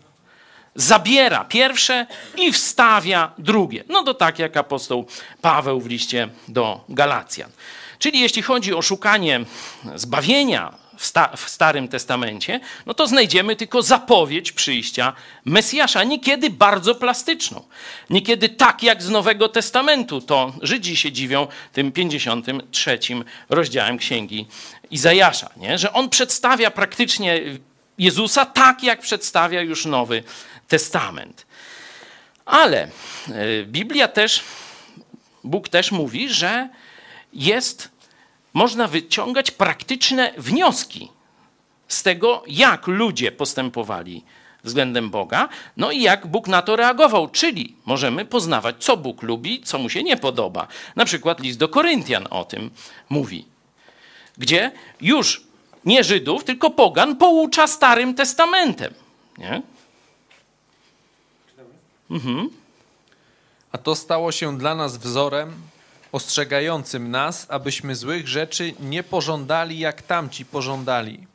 pierwsze i wstawia drugie. No to tak jak apostoł Paweł w liście do Galacjan. Czyli jeśli chodzi o szukanie zbawienia w, sta- w Starym Testamencie, no to znajdziemy tylko zapowiedź przyjścia Mesjasza, niekiedy bardzo plastyczną. Niekiedy tak jak z Nowego Testamentu, to Żydzi się dziwią tym 53 rozdziałem Księgi Izajasza, nie? że on przedstawia praktycznie Jezusa tak, jak przedstawia już Nowy Testament. Ale e, Biblia też, Bóg też mówi, że jest, można wyciągać praktyczne wnioski z tego, jak ludzie postępowali względem Boga, no i jak Bóg na to reagował. Czyli możemy poznawać, co Bóg lubi, co mu się nie podoba. Na przykład list do Koryntian o tym mówi, gdzie już nie Żydów, tylko pogan poucza Starym Testamentem. Nie? A to stało się dla nas wzorem, ostrzegającym nas, abyśmy złych rzeczy nie pożądali, jak tamci pożądali.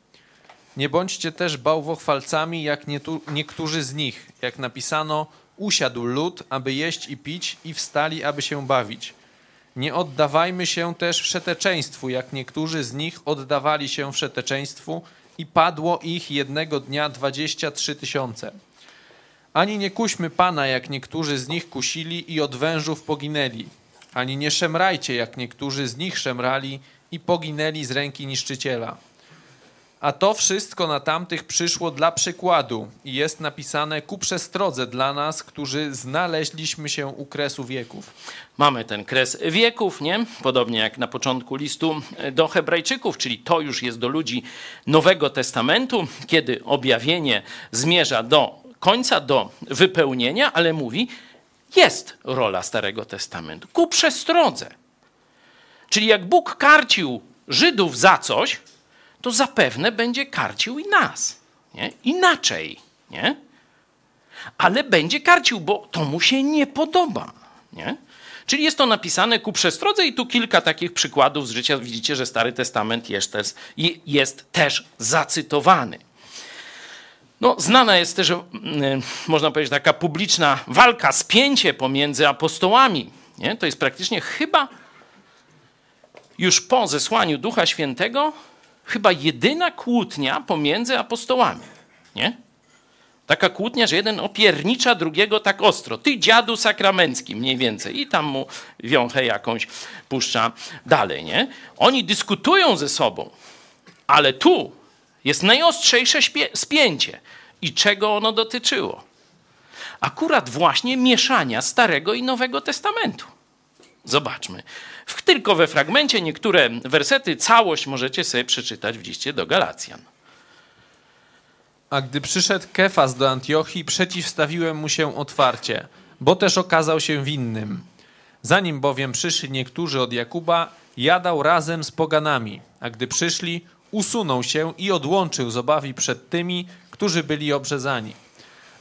Nie bądźcie też bałwochwalcami, jak niektórzy z nich. Jak napisano, usiadł lud, aby jeść i pić, i wstali, aby się bawić. Nie oddawajmy się też wszeteczeństwu, jak niektórzy z nich oddawali się wszeteczeństwu i padło ich jednego dnia dwadzieścia trzy tysiące. Ani nie kuśmy Pana, jak niektórzy z nich kusili i od wężów poginęli. Ani nie szemrajcie, jak niektórzy z nich szemrali i poginęli z ręki niszczyciela. A to wszystko na tamtych przyszło dla przykładu i jest napisane ku przestrodze dla nas, którzy znaleźliśmy się u kresu wieków. Mamy ten kres wieków, nie? Podobnie jak na początku listu do Hebrajczyków, czyli to już jest do ludzi Nowego Testamentu, kiedy objawienie zmierza do końca, do wypełnienia, ale mówi, jest rola Starego Testamentu ku przestrodze. Czyli jak Bóg karcił Żydów za coś, to zapewne będzie karcił i nas. Nie? Inaczej. Nie? Ale będzie karcił, bo to mu się nie podoba. Nie? Czyli jest to napisane ku przestrodze i tu kilka takich przykładów z życia. Widzicie, że Stary Testament jest jest też zacytowany. No, znana jest też, mm, można powiedzieć, taka publiczna walka, spięcie pomiędzy apostołami. Nie? To jest praktycznie chyba już po zesłaniu Ducha Świętego, chyba jedyna kłótnia pomiędzy apostołami. Nie? Taka kłótnia, że jeden opiernicza drugiego tak ostro. Ty dziadu sakramencki mniej więcej. I tam mu wiąchę jakąś puszcza dalej, nie? Oni dyskutują ze sobą, ale tu jest najostrzejsze spięcie. I czego ono dotyczyło? Akurat właśnie mieszania Starego i Nowego Testamentu. Zobaczmy. W, tylko we fragmencie niektóre wersety, całość możecie sobie przeczytać w liście do Galacjan. A gdy przyszedł Kefas do Antiochii, przeciwstawiłem mu się otwarcie, bo też okazał się winnym. Zanim bowiem przyszli niektórzy od Jakuba, jadał razem z poganami, a gdy przyszli, usunął się i odłączył z obawy przed tymi, którzy byli obrzezani.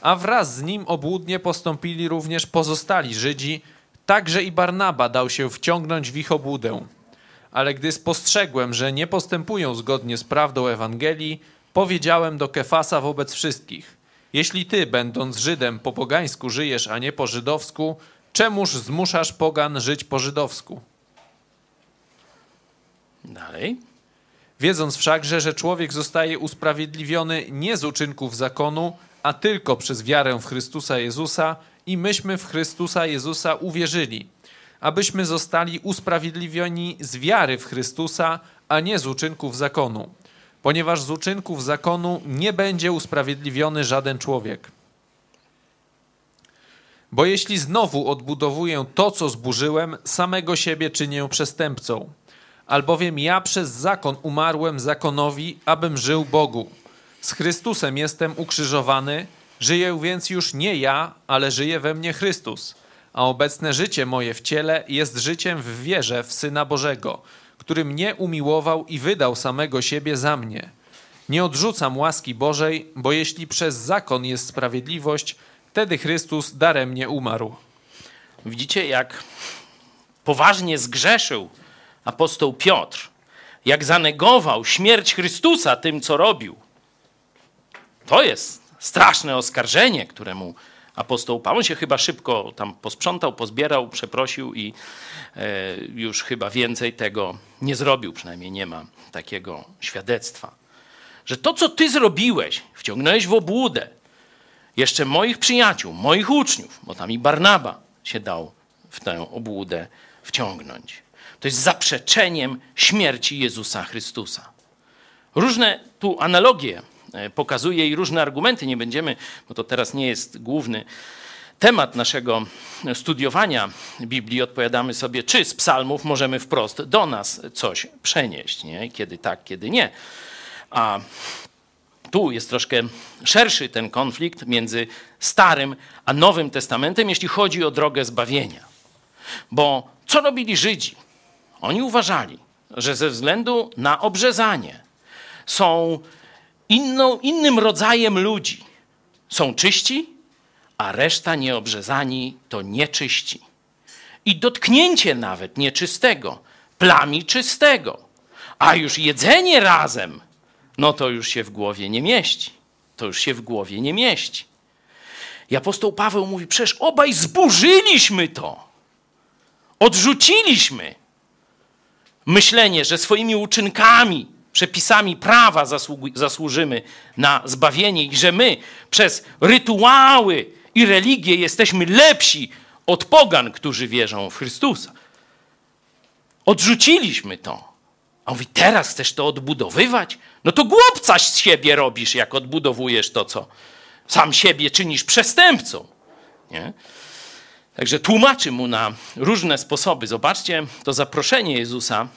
A wraz z nim obłudnie postąpili również pozostali Żydzi, także i Barnaba dał się wciągnąć w ich obłudę. Ale gdy spostrzegłem, że nie postępują zgodnie z prawdą Ewangelii, powiedziałem do Kefasa wobec wszystkich: Jeśli ty, będąc Żydem, po pogańsku żyjesz, a nie po żydowsku, czemuż zmuszasz pogan żyć po żydowsku? Dalej. Wiedząc wszakże, że człowiek zostaje usprawiedliwiony nie z uczynków zakonu, a tylko przez wiarę w Chrystusa Jezusa, i myśmy w Chrystusa Jezusa uwierzyli, abyśmy zostali usprawiedliwieni z wiary w Chrystusa, a nie z uczynków zakonu, ponieważ z uczynków zakonu nie będzie usprawiedliwiony żaden człowiek. Bo jeśli znowu odbudowuję to, co zburzyłem, samego siebie czynię przestępcą. Albowiem ja przez zakon umarłem zakonowi, abym żył Bogu. Z Chrystusem jestem ukrzyżowany, Żyję więc już nie ja, ale żyje we mnie Chrystus. A obecne życie moje w ciele jest życiem w wierze w Syna Bożego, który mnie umiłował i wydał samego siebie za mnie. Nie odrzucam łaski Bożej, bo jeśli przez zakon jest sprawiedliwość, wtedy Chrystus daremnie umarł. Widzicie, jak poważnie zgrzeszył apostoł Piotr, jak zanegował śmierć Chrystusa tym, co robił. To jest straszne oskarżenie, któremu apostoł Paweł się chyba szybko tam posprzątał, pozbierał, przeprosił i e, już chyba więcej tego nie zrobił, przynajmniej nie ma takiego świadectwa. Że to, co ty zrobiłeś, wciągnąłeś w obłudę jeszcze moich przyjaciół, moich uczniów, bo tam i Barnaba się dał w tę obłudę wciągnąć. To jest zaprzeczeniem śmierci Jezusa Chrystusa. Różne tu analogie pokazuje i różne argumenty. Nie będziemy, bo to teraz nie jest główny temat naszego studiowania Biblii. Odpowiadamy sobie, czy z psalmów możemy wprost do nas coś przenieść, nie? kiedy tak, kiedy nie. A tu jest troszkę szerszy ten konflikt między Starym a Nowym Testamentem, jeśli chodzi o drogę zbawienia. Bo co robili Żydzi? Oni uważali, że ze względu na obrzezanie są inną, innym rodzajem ludzi. Są czyści, a reszta nieobrzezani to nieczyści. I dotknięcie nawet nieczystego plami czystego, a już jedzenie razem, no to już się w głowie nie mieści. To już się w głowie nie mieści. I apostoł Paweł mówi: Przecież obaj zburzyliśmy to. Odrzuciliśmy myślenie, że swoimi uczynkami przepisami prawa zasłużymy na zbawienie i że my przez rytuały i religię jesteśmy lepsi od pogan, którzy wierzą w Chrystusa. Odrzuciliśmy to. A on mówi, teraz chcesz to odbudowywać? No to głupca z siebie robisz, jak odbudowujesz to, co sam siebie czynisz przestępcą. Nie? Także tłumaczy mu na różne sposoby. Zobaczcie to zaproszenie Jezusa,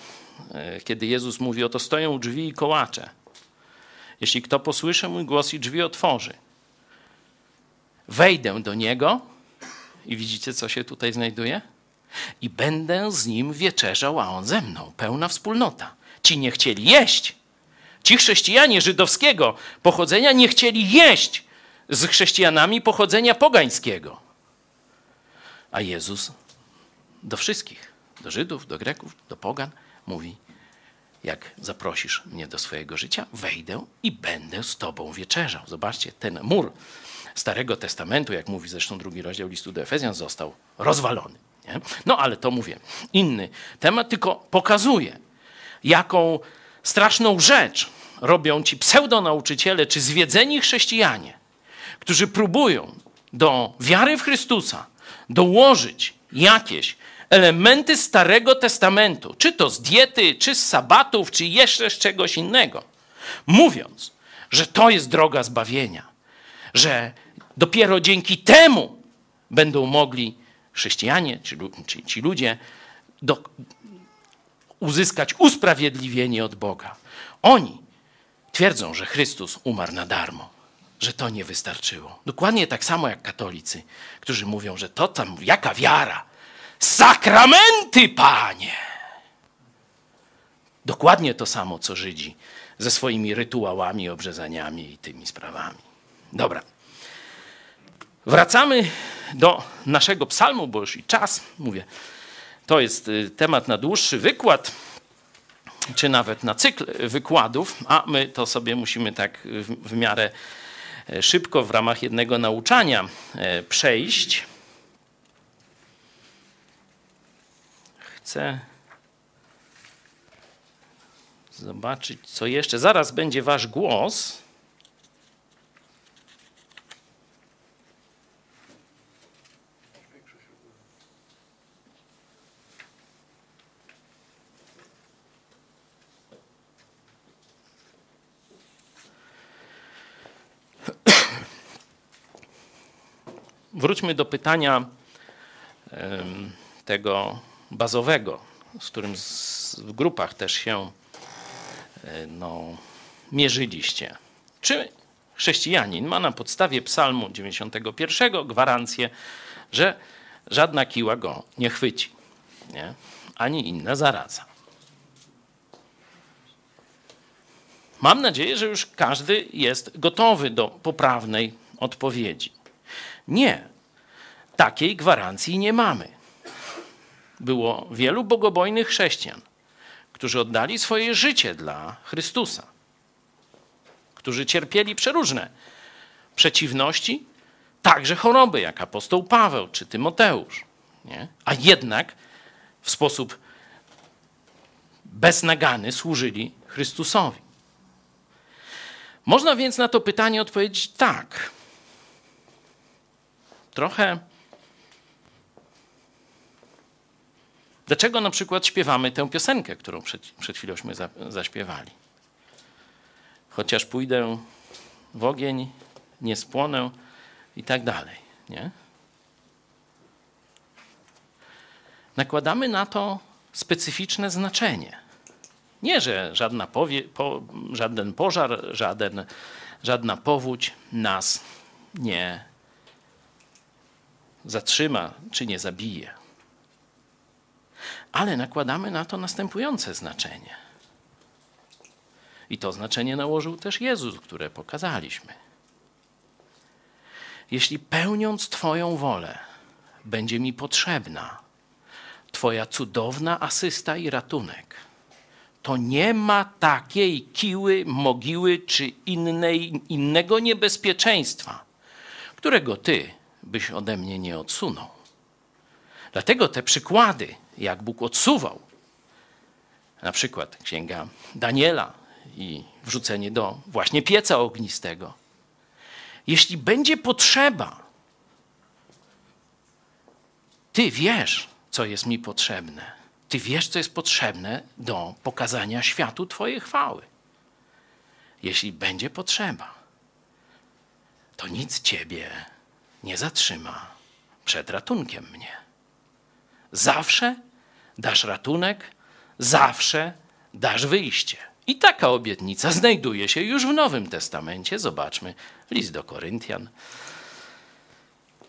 kiedy Jezus mówi: Oto stoją drzwi i kołacze. Jeśli kto posłyszy mój głos i drzwi otworzy, wejdę do niego i widzicie, co się tutaj znajduje? I będę z nim wieczerzał, a on ze mną. Pełna wspólnota. Ci nie chcieli jeść. Ci chrześcijanie żydowskiego pochodzenia nie chcieli jeść z chrześcijanami pochodzenia pogańskiego. A Jezus do wszystkich, do Żydów, do Greków, do Pogan, mówi: Jak zaprosisz mnie do swojego życia, wejdę i będę z Tobą wieczerzał. Zobaczcie, ten mur Starego Testamentu, jak mówi zresztą drugi rozdział listu do Efezjan, został rozwalony. Nie? No ale to mówię, inny temat, tylko pokazuje, jaką straszną rzecz robią ci pseudonauczyciele czy zwiedzeni chrześcijanie, którzy próbują do wiary w Chrystusa dołożyć jakieś elementy Starego Testamentu, czy to z diety, czy z sabatów, czy jeszcze z czegoś innego, mówiąc, że to jest droga zbawienia, że dopiero dzięki temu będą mogli chrześcijanie, czy, czy ci ludzie, do, uzyskać usprawiedliwienie od Boga. Oni twierdzą, że Chrystus umarł na darmo, że to nie wystarczyło. Dokładnie tak samo jak katolicy, którzy mówią, że to tam, jaka wiara? Sakramenty, panie! Dokładnie to samo, co Żydzi ze swoimi rytuałami, obrzezaniami i tymi sprawami. Dobra. Wracamy do naszego psalmu, bo już i czas, mówię, to jest y, temat na dłuższy wykład, czy nawet na cykl wykładów, a my to sobie musimy tak w, w miarę e, szybko w ramach jednego nauczania e, przejść. Chcę zobaczyć, co jeszcze. Zaraz będzie wasz głos. Wróćmy do pytania tego bazowego, z którym w grupach też się e, no, mierzyliście. Czy chrześcijanin ma na podstawie Psalmu 91 gwarancję, że żadna kiła go nie chwyci, nie? ani inna zaraza? Mam nadzieję, że już każdy jest gotowy do poprawnej odpowiedzi. Nie, takiej gwarancji nie mamy. Było wielu bogobojnych chrześcijan, którzy oddali swoje życie dla Chrystusa, którzy cierpieli przeróżne przeciwności, także choroby, jak apostoł Paweł czy Tymoteusz. Nie? A jednak w sposób beznagany służyli Chrystusowi. Można więc na to pytanie odpowiedzieć tak. Trochę. Dlaczego na przykład śpiewamy tę piosenkę, którą przed, przed chwiląśmy za, zaśpiewali? Chociaż pójdę w ogień, nie spłonę i tak dalej. Nie? Nakładamy na to specyficzne znaczenie. Nie, że żadna powie, po, żaden pożar, żaden, żadna powódź nas nie zatrzyma czy nie zabije. Ale nakładamy na to następujące znaczenie. I to znaczenie nałożył też Jezus, które pokazaliśmy. Jeśli pełniąc Twoją wolę będzie mi potrzebna Twoja cudowna asysta i ratunek, to nie ma takiej kiły, mogiły czy innej, innego niebezpieczeństwa, którego Ty byś ode mnie nie odsunął. Dlatego te przykłady, jak Bóg odsuwał, na przykład księga Daniela i wrzucenie do właśnie pieca ognistego. Jeśli będzie potrzeba, ty wiesz, co jest mi potrzebne. Ty wiesz, co jest potrzebne do pokazania światu Twojej chwały. Jeśli będzie potrzeba, to nic Ciebie nie zatrzyma przed ratunkiem mnie. Zawsze dasz ratunek, zawsze dasz wyjście. I taka obietnica znajduje się już w Nowym Testamencie. Zobaczmy list do Koryntian,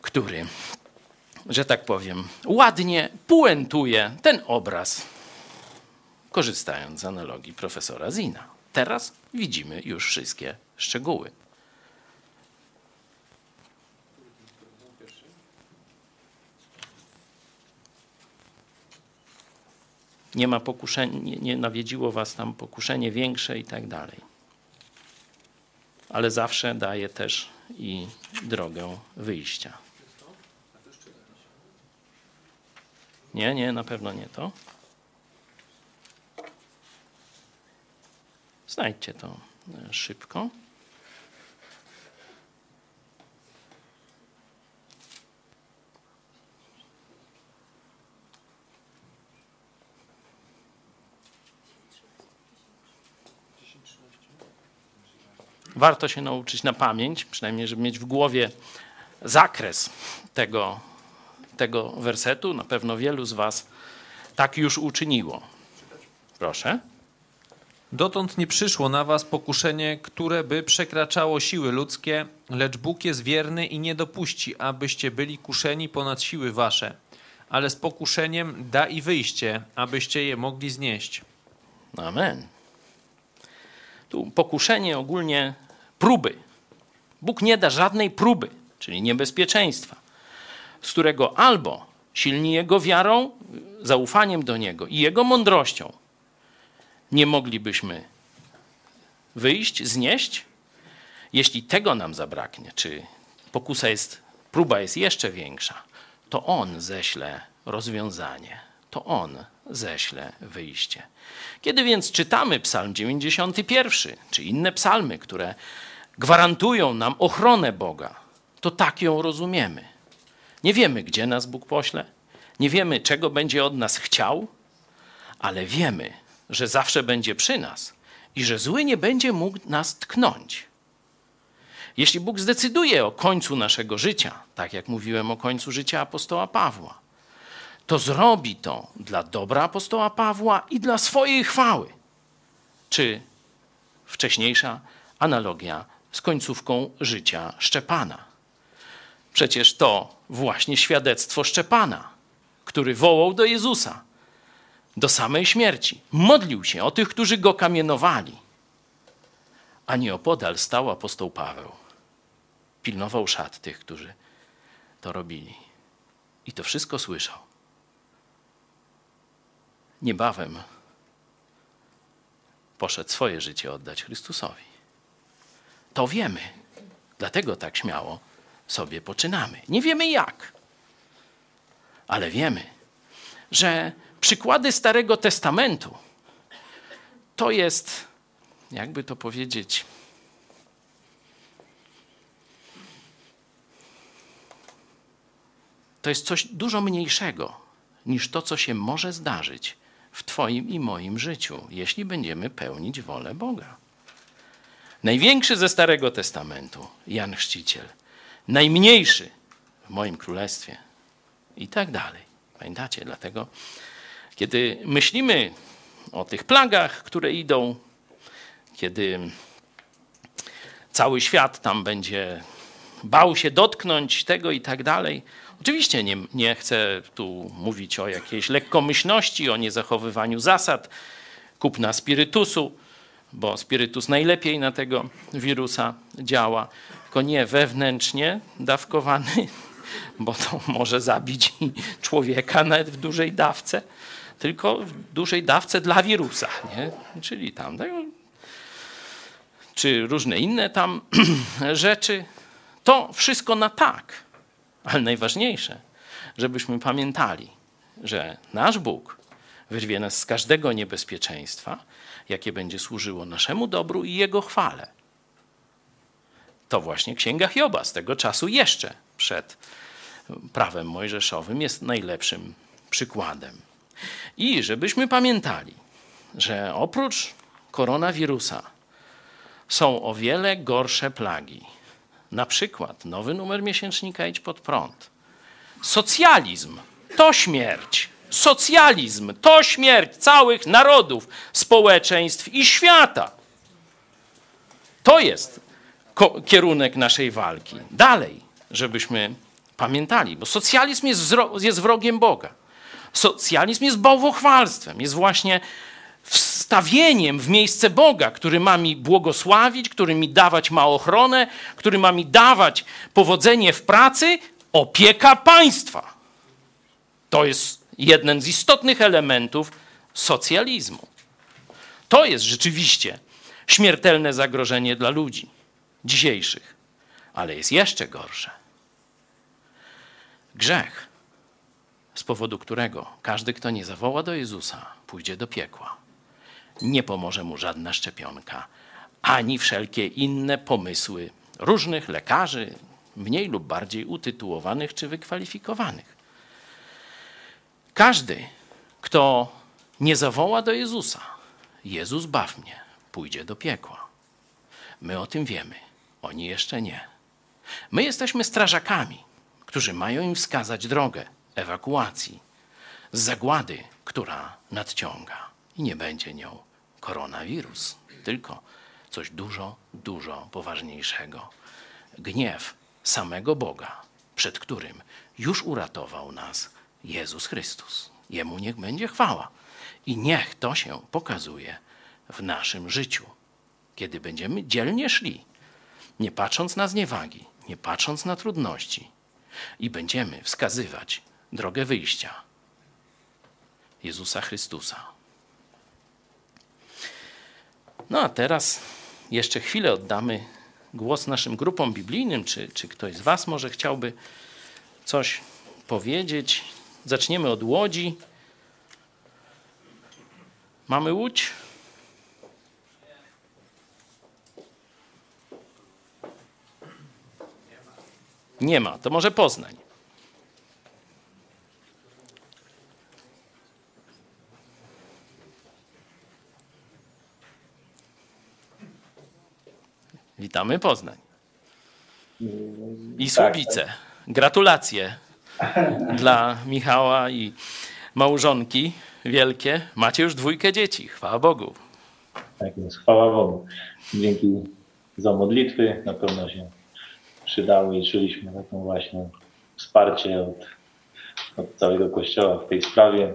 który, że tak powiem, ładnie puentuje ten obraz, korzystając z analogii profesora Zina. Teraz widzimy już wszystkie szczegóły. Nie ma pokuszenia, nie, nie nawiedziło was tam pokuszenie większe i tak dalej. Ale zawsze daje też i drogę wyjścia. Nie, nie, na pewno nie to. Znajdźcie to e, szybko. Warto się nauczyć na pamięć, przynajmniej żeby mieć w głowie zakres tego, tego wersetu. Na pewno wielu z Was tak już uczyniło. Proszę. Dotąd nie przyszło na was pokuszenie, które by przekraczało siły ludzkie, lecz Bóg jest wierny i nie dopuści, abyście byli kuszeni ponad siły wasze. Ale z pokuszeniem da i wyjście, abyście je mogli znieść. Amen. Tu pokuszenie ogólnie próby. Bóg nie da żadnej próby, czyli niebezpieczeństwa, z którego albo silni Jego wiarą, zaufaniem do Niego i Jego mądrością nie moglibyśmy wyjść, znieść. Jeśli tego nam zabraknie, czy pokusa jest, próba jest jeszcze większa, to On ześle rozwiązanie, to On ześle wyjście. Kiedy więc czytamy Psalm 91 czy inne psalmy, które gwarantują nam ochronę Boga, to tak ją rozumiemy. Nie wiemy, gdzie nas Bóg pośle, nie wiemy, czego będzie od nas chciał, ale wiemy, że zawsze będzie przy nas i że zły nie będzie mógł nas tknąć. Jeśli Bóg zdecyduje o końcu naszego życia, tak jak mówiłem o końcu życia apostoła Pawła, to zrobi to dla dobra apostoła Pawła i dla swojej chwały. Czy wcześniejsza analogia z końcówką życia Szczepana. Przecież to właśnie świadectwo Szczepana, który wołał do Jezusa do samej śmierci. Modlił się o tych, którzy go kamienowali. A nieopodal stał apostoł Paweł. Pilnował szat tych, którzy to robili. I to wszystko słyszał. Niebawem poszedł swoje życie oddać Chrystusowi. To wiemy. Dlatego tak śmiało sobie poczynamy. Nie wiemy jak, ale wiemy, że przykłady Starego Testamentu to jest, jakby to powiedzieć, to jest coś dużo mniejszego niż to, co się może zdarzyć w Twoim i moim życiu, jeśli będziemy pełnić wolę Boga. Największy ze Starego Testamentu, Jan Chrzciciel. Najmniejszy w moim królestwie. I tak dalej. Pamiętacie? Dlatego, kiedy myślimy o tych plagach, które idą, kiedy cały świat tam będzie bał się dotknąć tego i tak dalej. Oczywiście nie, nie chcę tu mówić o jakiejś lekkomyślności, o niezachowywaniu zasad, kupna spirytusu bo spirytus najlepiej na tego wirusa działa, tylko nie wewnętrznie dawkowany, bo to może zabić człowieka nawet w dużej dawce, tylko w dużej dawce dla wirusa, nie? czyli tam, czy różne inne tam rzeczy. To wszystko na tak, ale najważniejsze, żebyśmy pamiętali, że nasz Bóg wyrwie nas z każdego niebezpieczeństwa, jakie będzie służyło naszemu dobru i Jego chwale. To właśnie Księga Hioba z tego czasu jeszcze przed prawem mojżeszowym jest najlepszym przykładem. I żebyśmy pamiętali, że oprócz koronawirusa są o wiele gorsze plagi. Na przykład nowy numer miesięcznika Idź pod prąd. Socjalizm to śmierć. Socjalizm to śmierć całych narodów, społeczeństw i świata. To jest kierunek naszej walki. Dalej, żebyśmy pamiętali, bo socjalizm jest, jest wrogiem Boga. Socjalizm jest bałwochwalstwem, jest właśnie wstawieniem w miejsce Boga, który ma mi błogosławić, który mi dawać ma ochronę, który ma mi dawać powodzenie w pracy, opieka państwa. To jest jeden z istotnych elementów socjalizmu. To jest rzeczywiście śmiertelne zagrożenie dla ludzi dzisiejszych, ale jest jeszcze gorsze. Grzech, z powodu którego każdy, kto nie zawoła do Jezusa, pójdzie do piekła. Nie pomoże mu żadna szczepionka, ani wszelkie inne pomysły różnych lekarzy, mniej lub bardziej utytułowanych czy wykwalifikowanych. Każdy, kto nie zawoła do Jezusa, Jezus baw mnie, pójdzie do piekła. My o tym wiemy, oni jeszcze nie. My jesteśmy strażakami, którzy mają im wskazać drogę ewakuacji z zagłady, która nadciąga. I nie będzie nią koronawirus, tylko coś dużo, dużo poważniejszego. Gniew samego Boga, przed którym już uratował nas Jezus Chrystus. Jemu niech będzie chwała. I niech to się pokazuje w naszym życiu, kiedy będziemy dzielnie szli, nie patrząc na zniewagi, nie patrząc na trudności, i będziemy wskazywać drogę wyjścia Jezusa Chrystusa. No a teraz jeszcze chwilę oddamy głos naszym grupom biblijnym. Czy, czy ktoś z Was może chciałby coś powiedzieć? Zaczniemy od łodzi. Mamy łódź? Nie ma. To może Poznań. Witamy Poznań. I Słubice. Gratulacje dla Michała i małżonki wielkie. Macie już dwójkę dzieci. Chwała Bogu. Tak jest, chwała Bogu. Dzięki za modlitwy, na pewno się przydały i czuliśmy taką właśnie wsparcie od, od całego Kościoła w tej sprawie.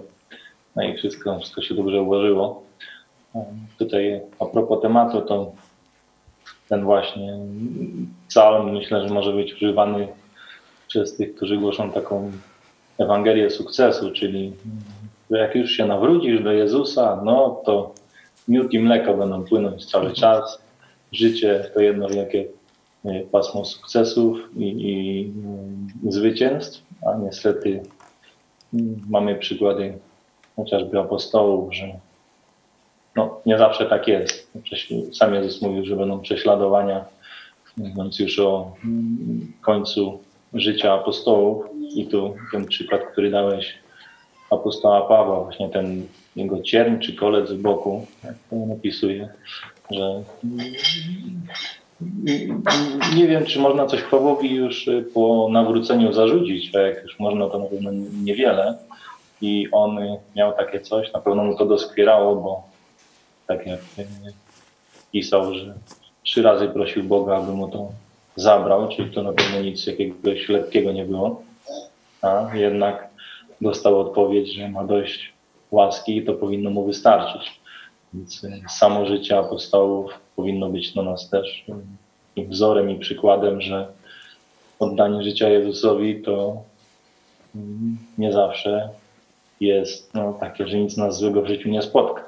No i wszystko, wszystko się dobrze ułożyło. Tutaj a propos tematu, to ten właśnie psalm myślę, że może być używany przez tych, którzy głoszą taką Ewangelię sukcesu, czyli że jak już się nawrócisz do Jezusa, no to miód i mleko będą płynąć cały czas. Życie to jedno wielkie e, pasmo sukcesów i, i mm, zwycięstw, a niestety mm, mamy przykłady chociażby apostołów, że no, nie zawsze tak jest. Sam Jezus mówił, że będą prześladowania, mówiąc już o mm, końcu życia apostołów. I tu ten przykład, który dałeś apostoła Pawła, właśnie ten jego cierń czy kolec w boku, jak to napisuje, że nie wiem, czy można coś Pawłowi już po nawróceniu zarzucić, a jak już można, to na pewno niewiele. I on miał takie coś, na pewno mu to doskwierało, bo tak jak pisał, że trzy razy prosił Boga, aby mu to zabrał, czyli to na pewno nic jakiegoś lekkiego nie było. A jednak dostał odpowiedź, że ma dość łaski i to powinno mu wystarczyć. Więc samo życie apostołów powinno być dla nas też i wzorem i przykładem, że oddanie życia Jezusowi to nie zawsze jest no, takie, że nic nas złego w życiu nie spotka.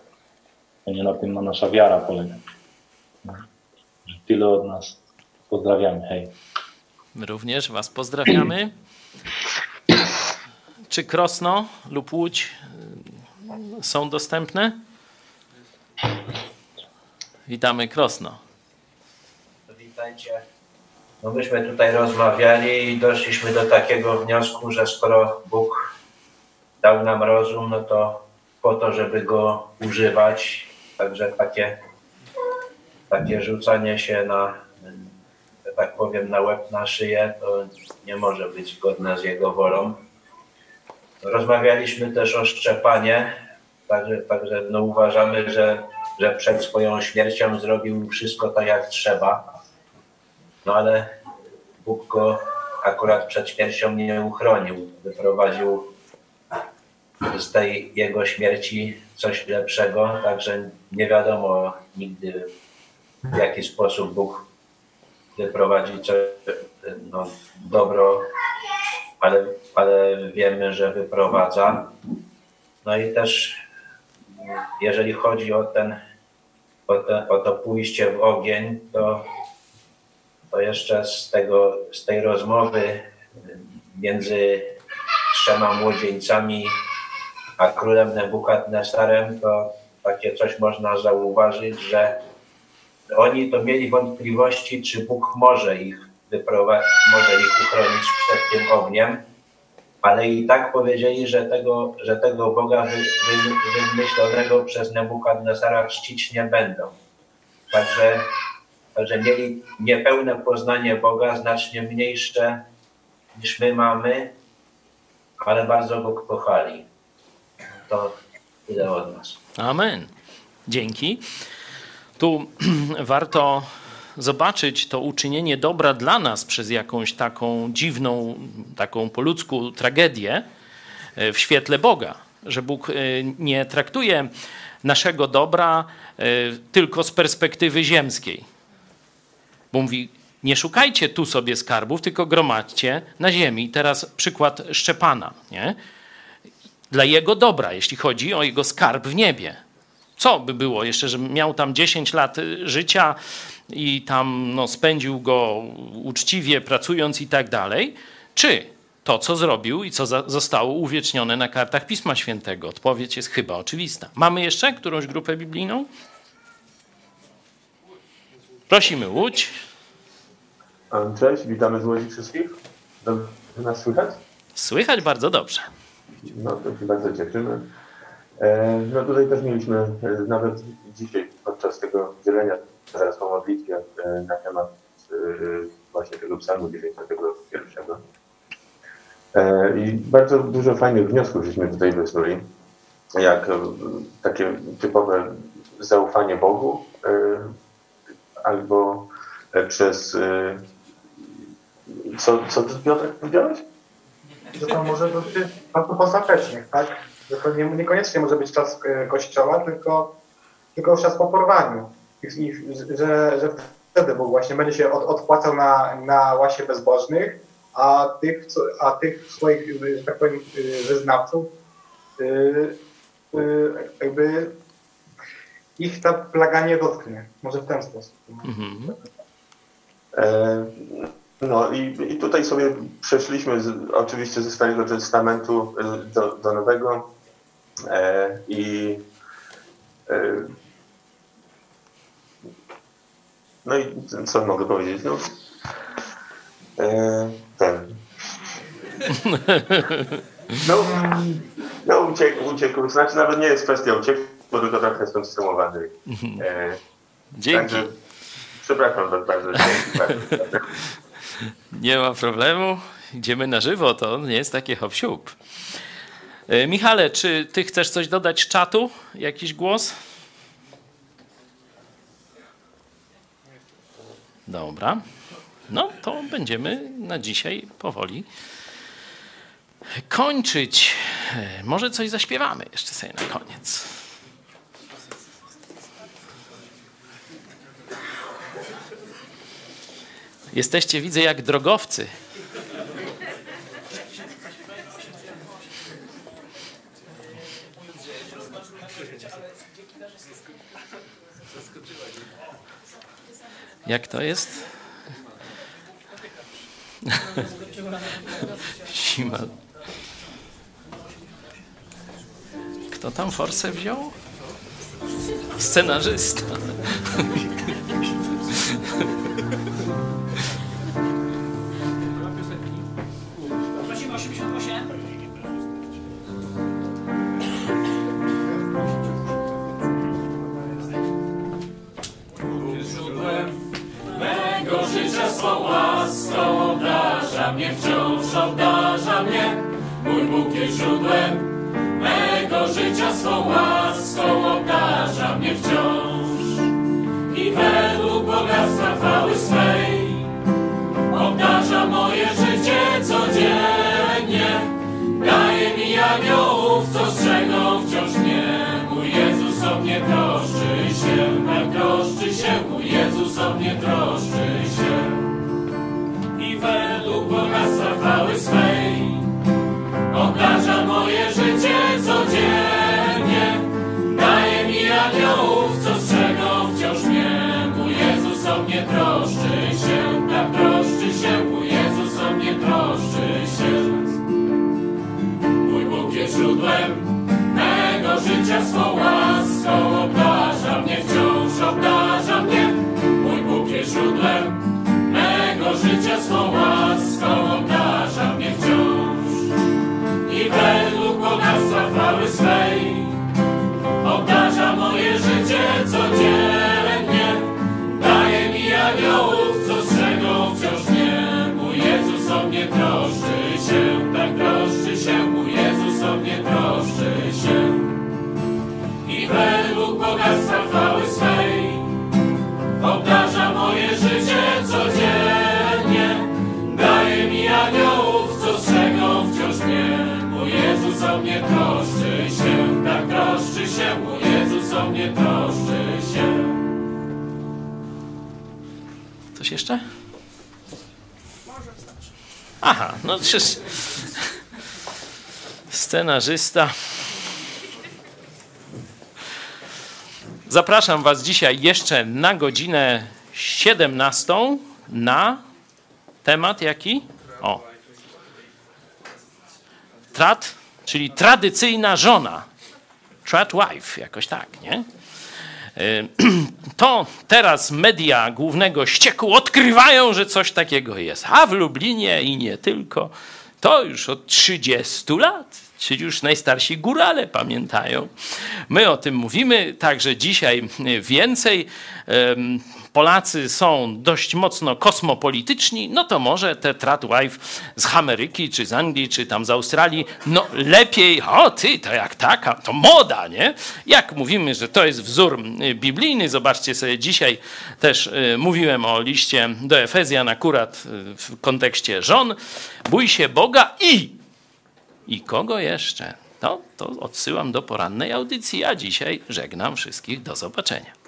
To nie na tym ma nasza wiara polega. Że tyle od nas. Pozdrawiamy, hej. My również Was pozdrawiamy. Czy Krosno lub Łódź y, są dostępne? Witamy Krosno. Witajcie. No myśmy tutaj rozmawiali i doszliśmy do takiego wniosku, że skoro Bóg dał nam rozum, no to po to, żeby go używać. Także takie, takie rzucanie się na, tak powiem, na łeb, na szyję, to nie może być zgodne z jego wolą. Rozmawialiśmy też o szczepanie, także, także no uważamy, że, że przed swoją śmiercią zrobił wszystko tak jak trzeba. No ale Bóg go akurat przed śmiercią nie uchronił. Wyprowadził z tej jego śmierci coś lepszego, także nie wiadomo nigdy w jaki sposób Bóg wyprowadzi coś, no, dobro, ale, ale wiemy, że wyprowadza. No i też jeżeli chodzi o ten, o, te, o to pójście w ogień, to to jeszcze z, tego, z tej rozmowy między trzema młodzieńcami a królem Nebukadnesarem, to takie coś można zauważyć, że oni to mieli wątpliwości, czy Bóg może ich wyprowadzić, może ich uchronić przed tym ogniem, ale i tak powiedzieli, że tego, że tego Boga wy, wy, wymyślonego przez Nebukadnesara czcić nie będą. Także Także mieli niepełne poznanie Boga, znacznie mniejsze niż my mamy, ale bardzo go kochali. To tyle od nas. Amen. Dzięki. Tu warto zobaczyć to uczynienie dobra dla nas przez jakąś taką dziwną, taką po ludzku tragedię e, w świetle Boga. Że Bóg e, nie traktuje naszego dobra e, tylko z perspektywy ziemskiej bo mówi, nie szukajcie tu sobie skarbów, tylko gromadźcie na ziemi. Teraz przykład Szczepana. Nie? Dla jego dobra, jeśli chodzi o jego skarb w niebie. Co by było jeszcze, że miał tam 10 lat życia i tam no, spędził go uczciwie, pracując i tak dalej? Czy to, co zrobił i co zostało uwiecznione na kartach Pisma Świętego? Odpowiedź jest chyba oczywista. Mamy jeszcze którąś grupę biblijną? Prosimy Łódź. Cześć, witamy z Łodzi wszystkich. Dobrze nas słychać? Słychać bardzo dobrze. No to się bardzo cieszymy. E, no tutaj też mieliśmy e, nawet dzisiaj podczas tego dzielenia zaraz po modlitwie e, na temat właśnie tego psalmu 91. I bardzo dużo fajnych wniosków żeśmy tutaj wysnuli, jak takie typowe zaufanie Bogu, albo przez co, co ty Piotrek powiedziałeś? To może być bardzo postatecznie, tak? Że to nie, niekoniecznie może być czas e, kościoła, tylko, tylko czas po porwaniu. I, i, że, że wtedy Bóg właśnie będzie się od, odpłacał na, na łasie bezbożnych, a tych, a tych swoich, że tak powiem, e, wyznawców yy, yy, jakby ich ta plaga nie dotknie. Może w ten sposób. Mhm. E, no i, i tutaj sobie przeszliśmy z, oczywiście ze Starego Testamentu do, do Nowego e, i e, no i co mogę powiedzieć? No, e, ten. No, no uciekł, uciekł. Znaczy nawet nie jest kwestia uciekł, bo tylko trochę jestem wstrzymowany. E, Dzięki. Także, przepraszam bardzo. bardzo. Nie ma problemu. Idziemy na żywo, to nie jest takie hop -siup. E, Michale, czy ty chcesz coś dodać z czatu? Jakiś głos? Dobra. No to będziemy na dzisiaj powoli kończyć. E, może coś zaśpiewamy jeszcze sobie na koniec. Jesteście, widzę, jak drogowcy. Jak to jest? Sima. Kto tam forsę wziął? Scenarzysta. swą łaską obdarza mnie, wciąż obdarza mnie. Mój Bóg jest źródłem mego życia, swą łaską obdarza mnie wciąż. I według bogactwa chwały swej obdarza moje życie codziennie. Daje mi aniołów, co strzegą wciąż mnie. Mój Jezus o mnie troszczy się, tak troszczy się, mój Jezus o mnie troszczy się. Bogactwa chwały swej obdarza moje życie codziennie. Daje mi aniołów, co strzegą wciąż mnie. Mój Jezus o mnie troszczy się, tak troszczy się, mój Jezus o mnie troszczy się. Mój Bóg jest źródłem mego życia swą łaską obdarza mnie wciąż, obdarza mnie. Mój Bóg jest źródłem mego życia swą łaską obdarza mnie wciąż. I według bogactwa chwały swej obdarza moje życie codziennie. Daje mi aniołów, co strzegą wciąż mnie. Mój Jezus o mnie troszczy się, tak troszczy się, mój Jezus o mnie troszczy się. I według bogactwa chwały swej Jezus o mnie troszczy się, tak troszczy się, mój Jezus o mnie troszczy się. Coś jeszcze? Aha, no przecież scenarzysta. Zapraszam Was dzisiaj jeszcze na godzinę 17 na temat jaki? O. Trat, czyli tradycyjna żona. Trat wife, jakoś tak, nie? Y, To teraz media głównego ścieku odkrywają, że coś takiego jest. A w Lublinie i nie tylko, to już od 30 lat. Czyli już najstarsi górale pamiętają. My o tym mówimy, także dzisiaj więcej. Polacy są dość mocno kosmopolityczni, no to może te tradwife z Ameryki, czy z Anglii, czy tam z Australii, no lepiej, o ty, to jak taka, to moda, nie? Jak mówimy, że to jest wzór y, biblijny, zobaczcie sobie, dzisiaj też y, mówiłem o liście do Efezjan akurat y, w kontekście żon, bój się Boga i, i kogo jeszcze? No, to odsyłam do porannej audycji, a dzisiaj żegnam wszystkich, do zobaczenia.